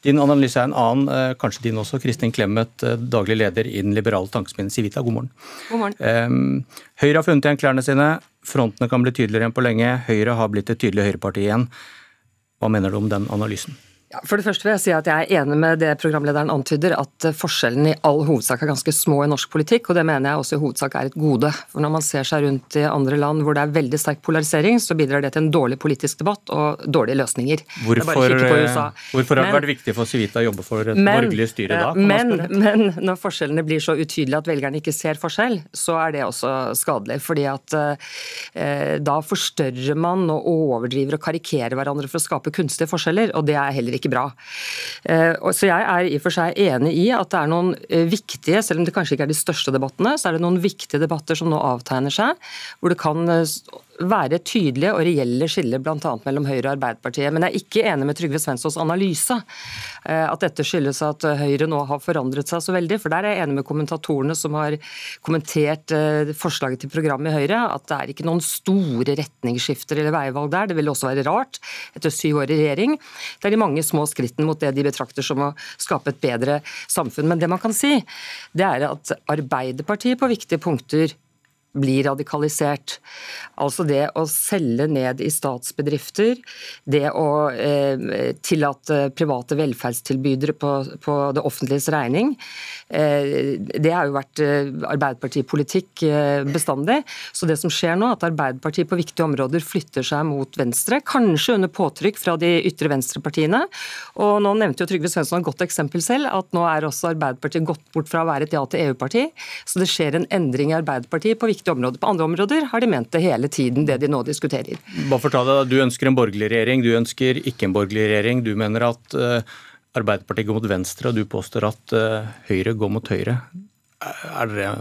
Din analyse er en annen, kanskje din også. Kristin Clemet, daglig leder i den liberale tankesmien Civita, god morgen. God morgen. Høyre har funnet igjen klærne sine. Frontene kan bli tydeligere enn på lenge. Høyre har blitt et tydelig høyreparti igjen. Hva mener du om den analysen? Ja, for det første vil jeg si at jeg er enig med det programlederen antyder, at forskjellen i all hovedsak er ganske små i norsk politikk, og det mener jeg også i hovedsak er et gode. For Når man ser seg rundt i andre land hvor det er veldig sterk polarisering, så bidrar det til en dårlig politisk debatt og dårlige løsninger. Hvorfor, hvorfor har det vært viktig for Civita å jobbe for et borgerlig styre da? Men, men, når forskjellene blir så utydelige at velgerne ikke ser forskjell, så er det også skadelig. fordi at eh, da forstørrer man og overdriver og karikerer hverandre for å skape kunstige forskjeller, og det er heller ikke ikke bra. Eh, så jeg er i og for seg enig i at det er noen eh, viktige, selv om det kanskje ikke er de største debattene, så er det noen viktige debatter som nå avtegner seg, hvor det kan eh, være tydelige og reelle skiller bl.a. mellom Høyre og Arbeiderpartiet. Men jeg er ikke enig med Trygve Svenssons analyse. Eh, at dette skyldes at Høyre nå har forandret seg så veldig. For der er jeg enig med kommentatorene som har kommentert eh, forslaget til program i Høyre, at det er ikke noen store retningsskifter eller veivalg der. Det vil også være rart etter syv år i regjering. Det er de mange små skrittene mot det de betrakter som å skape et bedre samfunn. Men det man kan si, det er at Arbeiderpartiet på viktige punkter blir radikalisert. Altså det å selge ned i statsbedrifter, det å eh, tillate private velferdstilbydere på, på, det offentliges regning. Eh, det har jo vært eh, Arbeiderpartipolitikk eh, bestandig. Så det som skjer nå, at Arbeiderpartiet på viktige områder flytter seg mot venstre, kanskje under påtrykk fra de ytre venstrepartiene. Og nå nevnte jo Trygve Svensson et godt eksempel selv, at nå er også Arbeiderpartiet gått bort fra å være et ja til EU-parti. Så det skjer en endring i Arbeiderpartiet på viktige viktige områder. På andre områder har de ment det hele tiden, det de nå diskuterer. Bare for ta det, Du ønsker en borgerlig regjering, du ønsker ikke en borgerlig regjering. Du mener at uh, Arbeiderpartiet går mot venstre, og du påstår at uh, Høyre går mot høyre. Er dere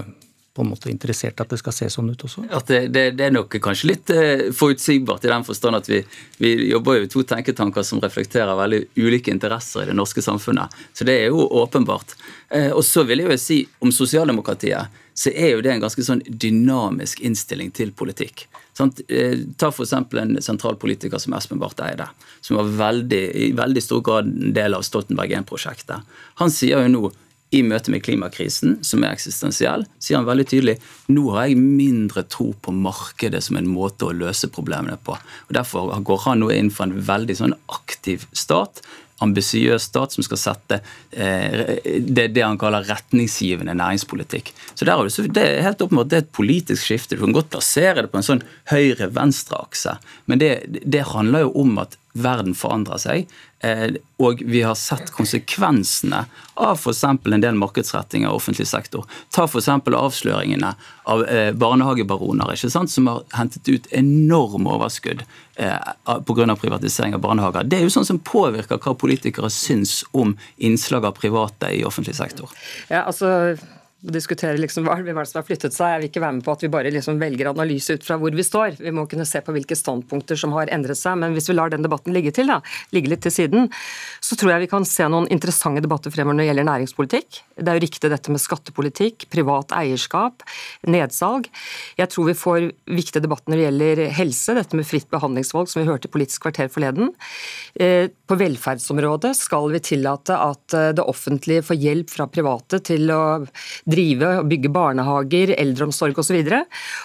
på en måte interessert at det skal se sånn ut også? At det, det, det er nok kanskje litt eh, forutsigbart i den forstand at vi, vi jobber jo i to tenketanker som reflekterer veldig ulike interesser i det norske samfunnet. Så det er jo åpenbart. Eh, og så vil jeg jo si om sosialdemokratiet så er jo det en ganske sånn dynamisk innstilling til politikk. Sånn, ta f.eks. en sentralpolitiker som Espen Barth Eide, som var veldig, i veldig stor grad en del av Stoltenberg 1-prosjektet. Han sier jo nå i møte med klimakrisen, som er eksistensiell, sier han veldig tydelig nå har jeg mindre tro på markedet som en måte å løse problemene på. Og Derfor går han nå inn for en veldig sånn aktiv stat ambisiøs stat som skal sette eh, det, det, han kaller retningsgivende næringspolitikk. Så der, Det er helt åpenbart det er et politisk skifte. Du kan godt plassere det på en sånn høyre-venstre-akse, men det, det handler jo om at verden forandrer seg. Eh, og vi har sett konsekvensene av f.eks. en del markedsrettinger i offentlig sektor. Ta f.eks. avsløringene av eh, barnehagebaroner ikke sant, som har hentet ut enorme overskudd eh, pga. privatisering av barnehager. Det er jo sånn som påvirker hva politikere syns om innslag av private i offentlig sektor. Ja, altså å diskutere liksom hva, hva som har flyttet seg. Jeg vil ikke være med på at vi bare liksom velger analyse ut fra hvor vi står. Vi må kunne se på hvilke standpunkter som har endret seg. Men hvis vi lar den debatten ligge til, da, ligge litt til siden, så tror jeg vi kan se noen interessante debatter fremover når det gjelder næringspolitikk. Det er jo riktig dette med skattepolitikk, privat eierskap, nedsalg. Jeg tror vi får viktige debatter når det gjelder helse, dette med fritt behandlingsvalg, som vi hørte i Politisk kvarter forleden. Eh, på velferdsområdet skal vi tillate at eh, det offentlige får hjelp fra private til å drive og bygge barnehager, eldreomsorg osv.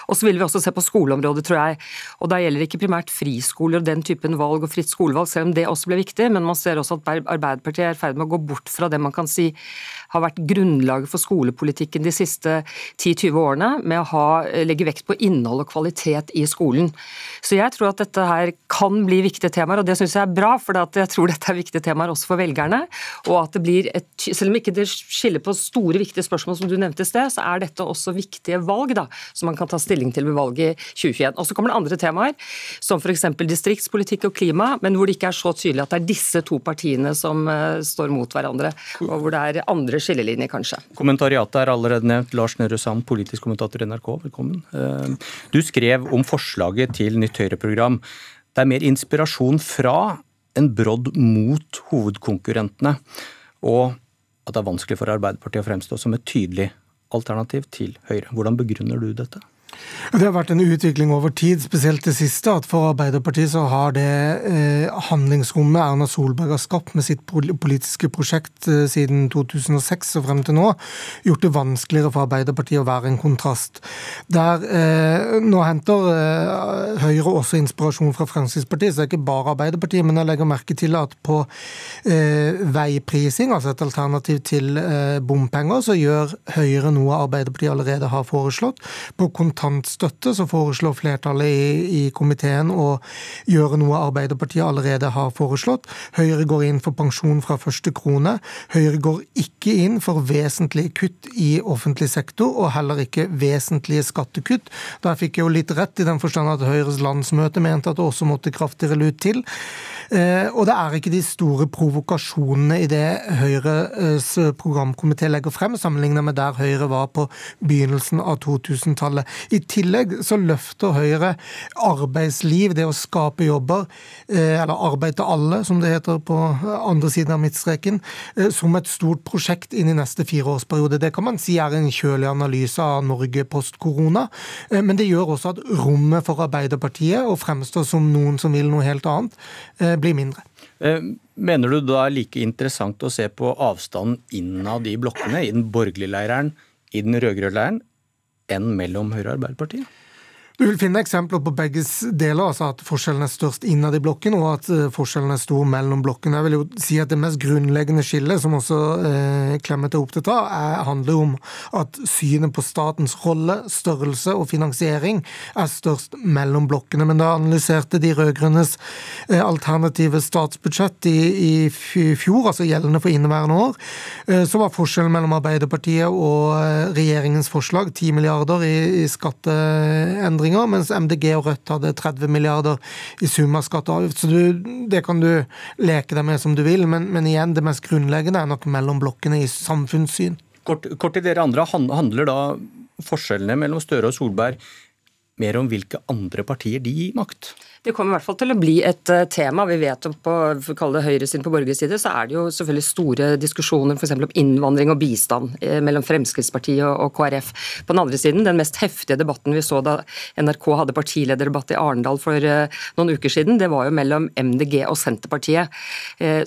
Og så vil vi også se på skoleområdet, tror jeg. Og da gjelder ikke primært friskoler og den typen valg og fritt skolevalg, selv om det også ble viktig, men man ser også at Arbeiderpartiet er i ferd med å gå bort fra det man kan si har vært grunnlaget for skolepolitikken de siste 10-20 årene, med å ha, legge vekt på innhold og kvalitet i skolen. Så jeg tror at dette her kan bli viktige temaer, og det syns jeg er bra, for jeg tror dette er viktige temaer også for velgerne. Og at det blir et, Selv om ikke det skiller på store, viktige spørsmål som du nevnte i sted, så er dette også viktige valg da, som man kan ta stilling til ved valget i 2021. Og så kommer det andre temaer, som f.eks. distriktspolitikk og klima, men hvor det ikke er så tydelig at det er disse to partiene som uh, står mot hverandre, og hvor det er andre skillelinjer, kanskje. Kommentariatet er allerede nevnt. Lars Nehru Sand, politisk kommentator i NRK, velkommen. Uh, du skrev om forslaget til nytt Høyre-program. Det er mer inspirasjon fra en brodd mot hovedkonkurrentene. Og at det er vanskelig for Arbeiderpartiet å fremstå som et tydelig alternativ til Høyre. Hvordan begrunner du dette? Det har vært en utvikling over tid, spesielt det siste. at For Arbeiderpartiet så har det eh, handlingsrommet Erna Solberg har skapt med sitt politiske prosjekt eh, siden 2006 og frem til nå, gjort det vanskeligere for Arbeiderpartiet å være en kontrast. Der, eh, nå henter eh, Høyre også inspirasjon fra Fremskrittspartiet, så det er ikke bare Arbeiderpartiet. Men jeg legger merke til at på eh, veiprising, altså et alternativ til eh, bompenger, så gjør Høyre noe Arbeiderpartiet allerede har foreslått. På kontantstøtte så foreslår flertallet i, i, komiteen å gjøre noe Arbeiderpartiet allerede har foreslått. Høyre går inn for pensjon fra første krone. Høyre går ikke inn for vesentlige kutt i offentlig sektor, og heller ikke vesentlige skattekutt. Der fikk jeg jo litt rett i den forstand at Høyres landsmøte mente at det også måtte kraftigere lut til. Eh, og det er ikke de store provokasjonene i det Høyres programkomité legger frem, sammenlignet med der Høyre var på begynnelsen av 2000-tallet. I tillegg så løfter Høyre arbeidsliv, det å skape jobber, eh, eller arbeid til alle, som det heter på andre siden av midtstreken, eh, som et stort prosjekt inn i neste fireårsperiode. Det kan man si er en kjølig analyse av Norge post korona, men det gjør også at rommet for Arbeiderpartiet, å fremstå som noen som vil noe helt annet, blir mindre. Eh, mener du da er like interessant å se på avstanden innad i blokkene, i den borgerlige leiren, i den rød-grønne leiren, enn mellom Høyre og Arbeiderpartiet? Du vil finne eksempler på begge deler, altså at forskjellen er størst innad i blokken, og at eh, forskjellen er stor mellom blokkene. Jeg vil jo si at det mest grunnleggende skillet, som også eh, Clemet er opptatt av, er, handler om at synet på statens rolle, størrelse og finansiering er størst mellom blokkene. Men da analyserte de rød-grønnes eh, alternative statsbudsjett i, i, fjor, altså gjeldende for inneværende år, eh, så var forskjellen mellom Arbeiderpartiet og eh, regjeringens forslag 10 milliarder i, i skatteendringer endringer, mens MDG og Rødt hadde 30 milliarder i sum av skatt og avgift. Så du, det kan du leke deg med som du vil, men, men igjen, det mest grunnleggende er nok mellom blokkene i samfunnssyn. Kort, kort til dere andre, handler da forskjellene mellom Støre og Solberg mer om hvilke andre partier de gir makt? Det kommer i hvert fall til å bli et uh, tema. Vi vet på for å kalle det høyre sin på borgerlig side, så er det jo selvfølgelig store diskusjoner f.eks. om innvandring og bistand eh, mellom Fremskrittspartiet og, KrF. På den andre siden, den mest heftige debatten vi så da NRK hadde partilederdebatt i Arendal for uh, noen uker siden, det var jo mellom MDG og Senterpartiet.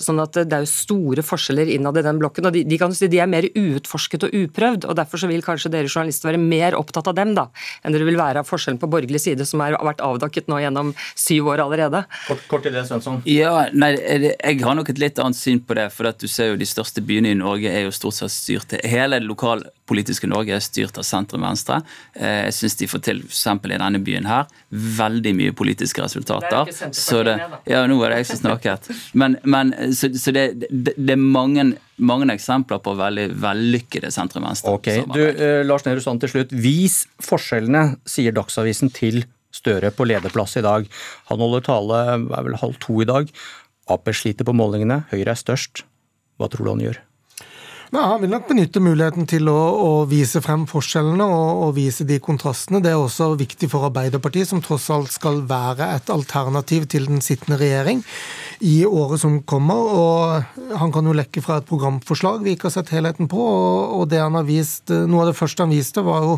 Sånn at det er jo store forskjeller innad i den blokken. og de, de, kan si de er mer uutforsket og uprøvd. og Derfor så vil kanskje dere journalister være mer opptatt av dem da, enn dere vil være av forskjellen på borgerlig side, som har vært avdekket nå gjennom syv år allerede. Kort, kort til det, Svensson. Ja, nei, Jeg har nok et litt annet syn på det. for at du ser jo De største byene i Norge er jo stort sett styrt Hele det lokalpolitiske Norge er styrt av sentrum-venstre. Eh, jeg syns de får til, f.eks. i denne byen her, veldig mye politiske resultater. Det er ikke så det, ja, nå er det jeg som snakket. Men, men så, så det, det, det, er mange, mange eksempler på veldig vellykkede sentrum-venstre. Okay. du, eh, Lars Nehru Sand til slutt. Vis forskjellene, sier Dagsavisen til Støre på lederplass i dag. Han holder tale er vel halv to i dag. Ap sliter på målingene, Høyre er størst. Hva tror du han gjør? Nei, Han vil nok benytte muligheten til å, å vise frem forskjellene og, og, vise de kontrastene. Det er også viktig for Arbeiderpartiet, som tross alt skal være et alternativ til den sittende regjering i året som kommer. og Han kan jo lekke fra et programforslag vi ikke har sett helheten på. og, og det han har vist, Noe av det første han viste, var jo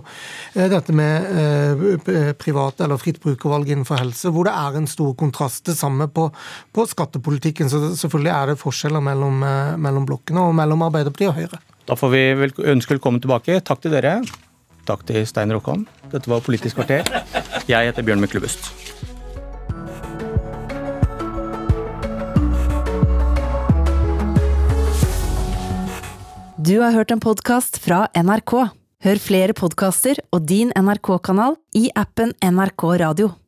eh, dette med eh, privat eller fritt brukervalg innenfor helse, hvor det er en stor kontrast. Det samme på, på skattepolitikken. så Selvfølgelig er det forskjeller mellom, eh, mellom blokkene og mellom Arbeiderpartiet og Høyre. Da får vi vel ønske velkommen tilbake. Takk til dere. Takk til Stein Rokkan. Dette var Politisk kvarter. Jeg heter Bjørn Myklebust. Du har hørt en podkast fra NRK. Hør flere podkaster og din NRK-kanal i appen NRK Radio.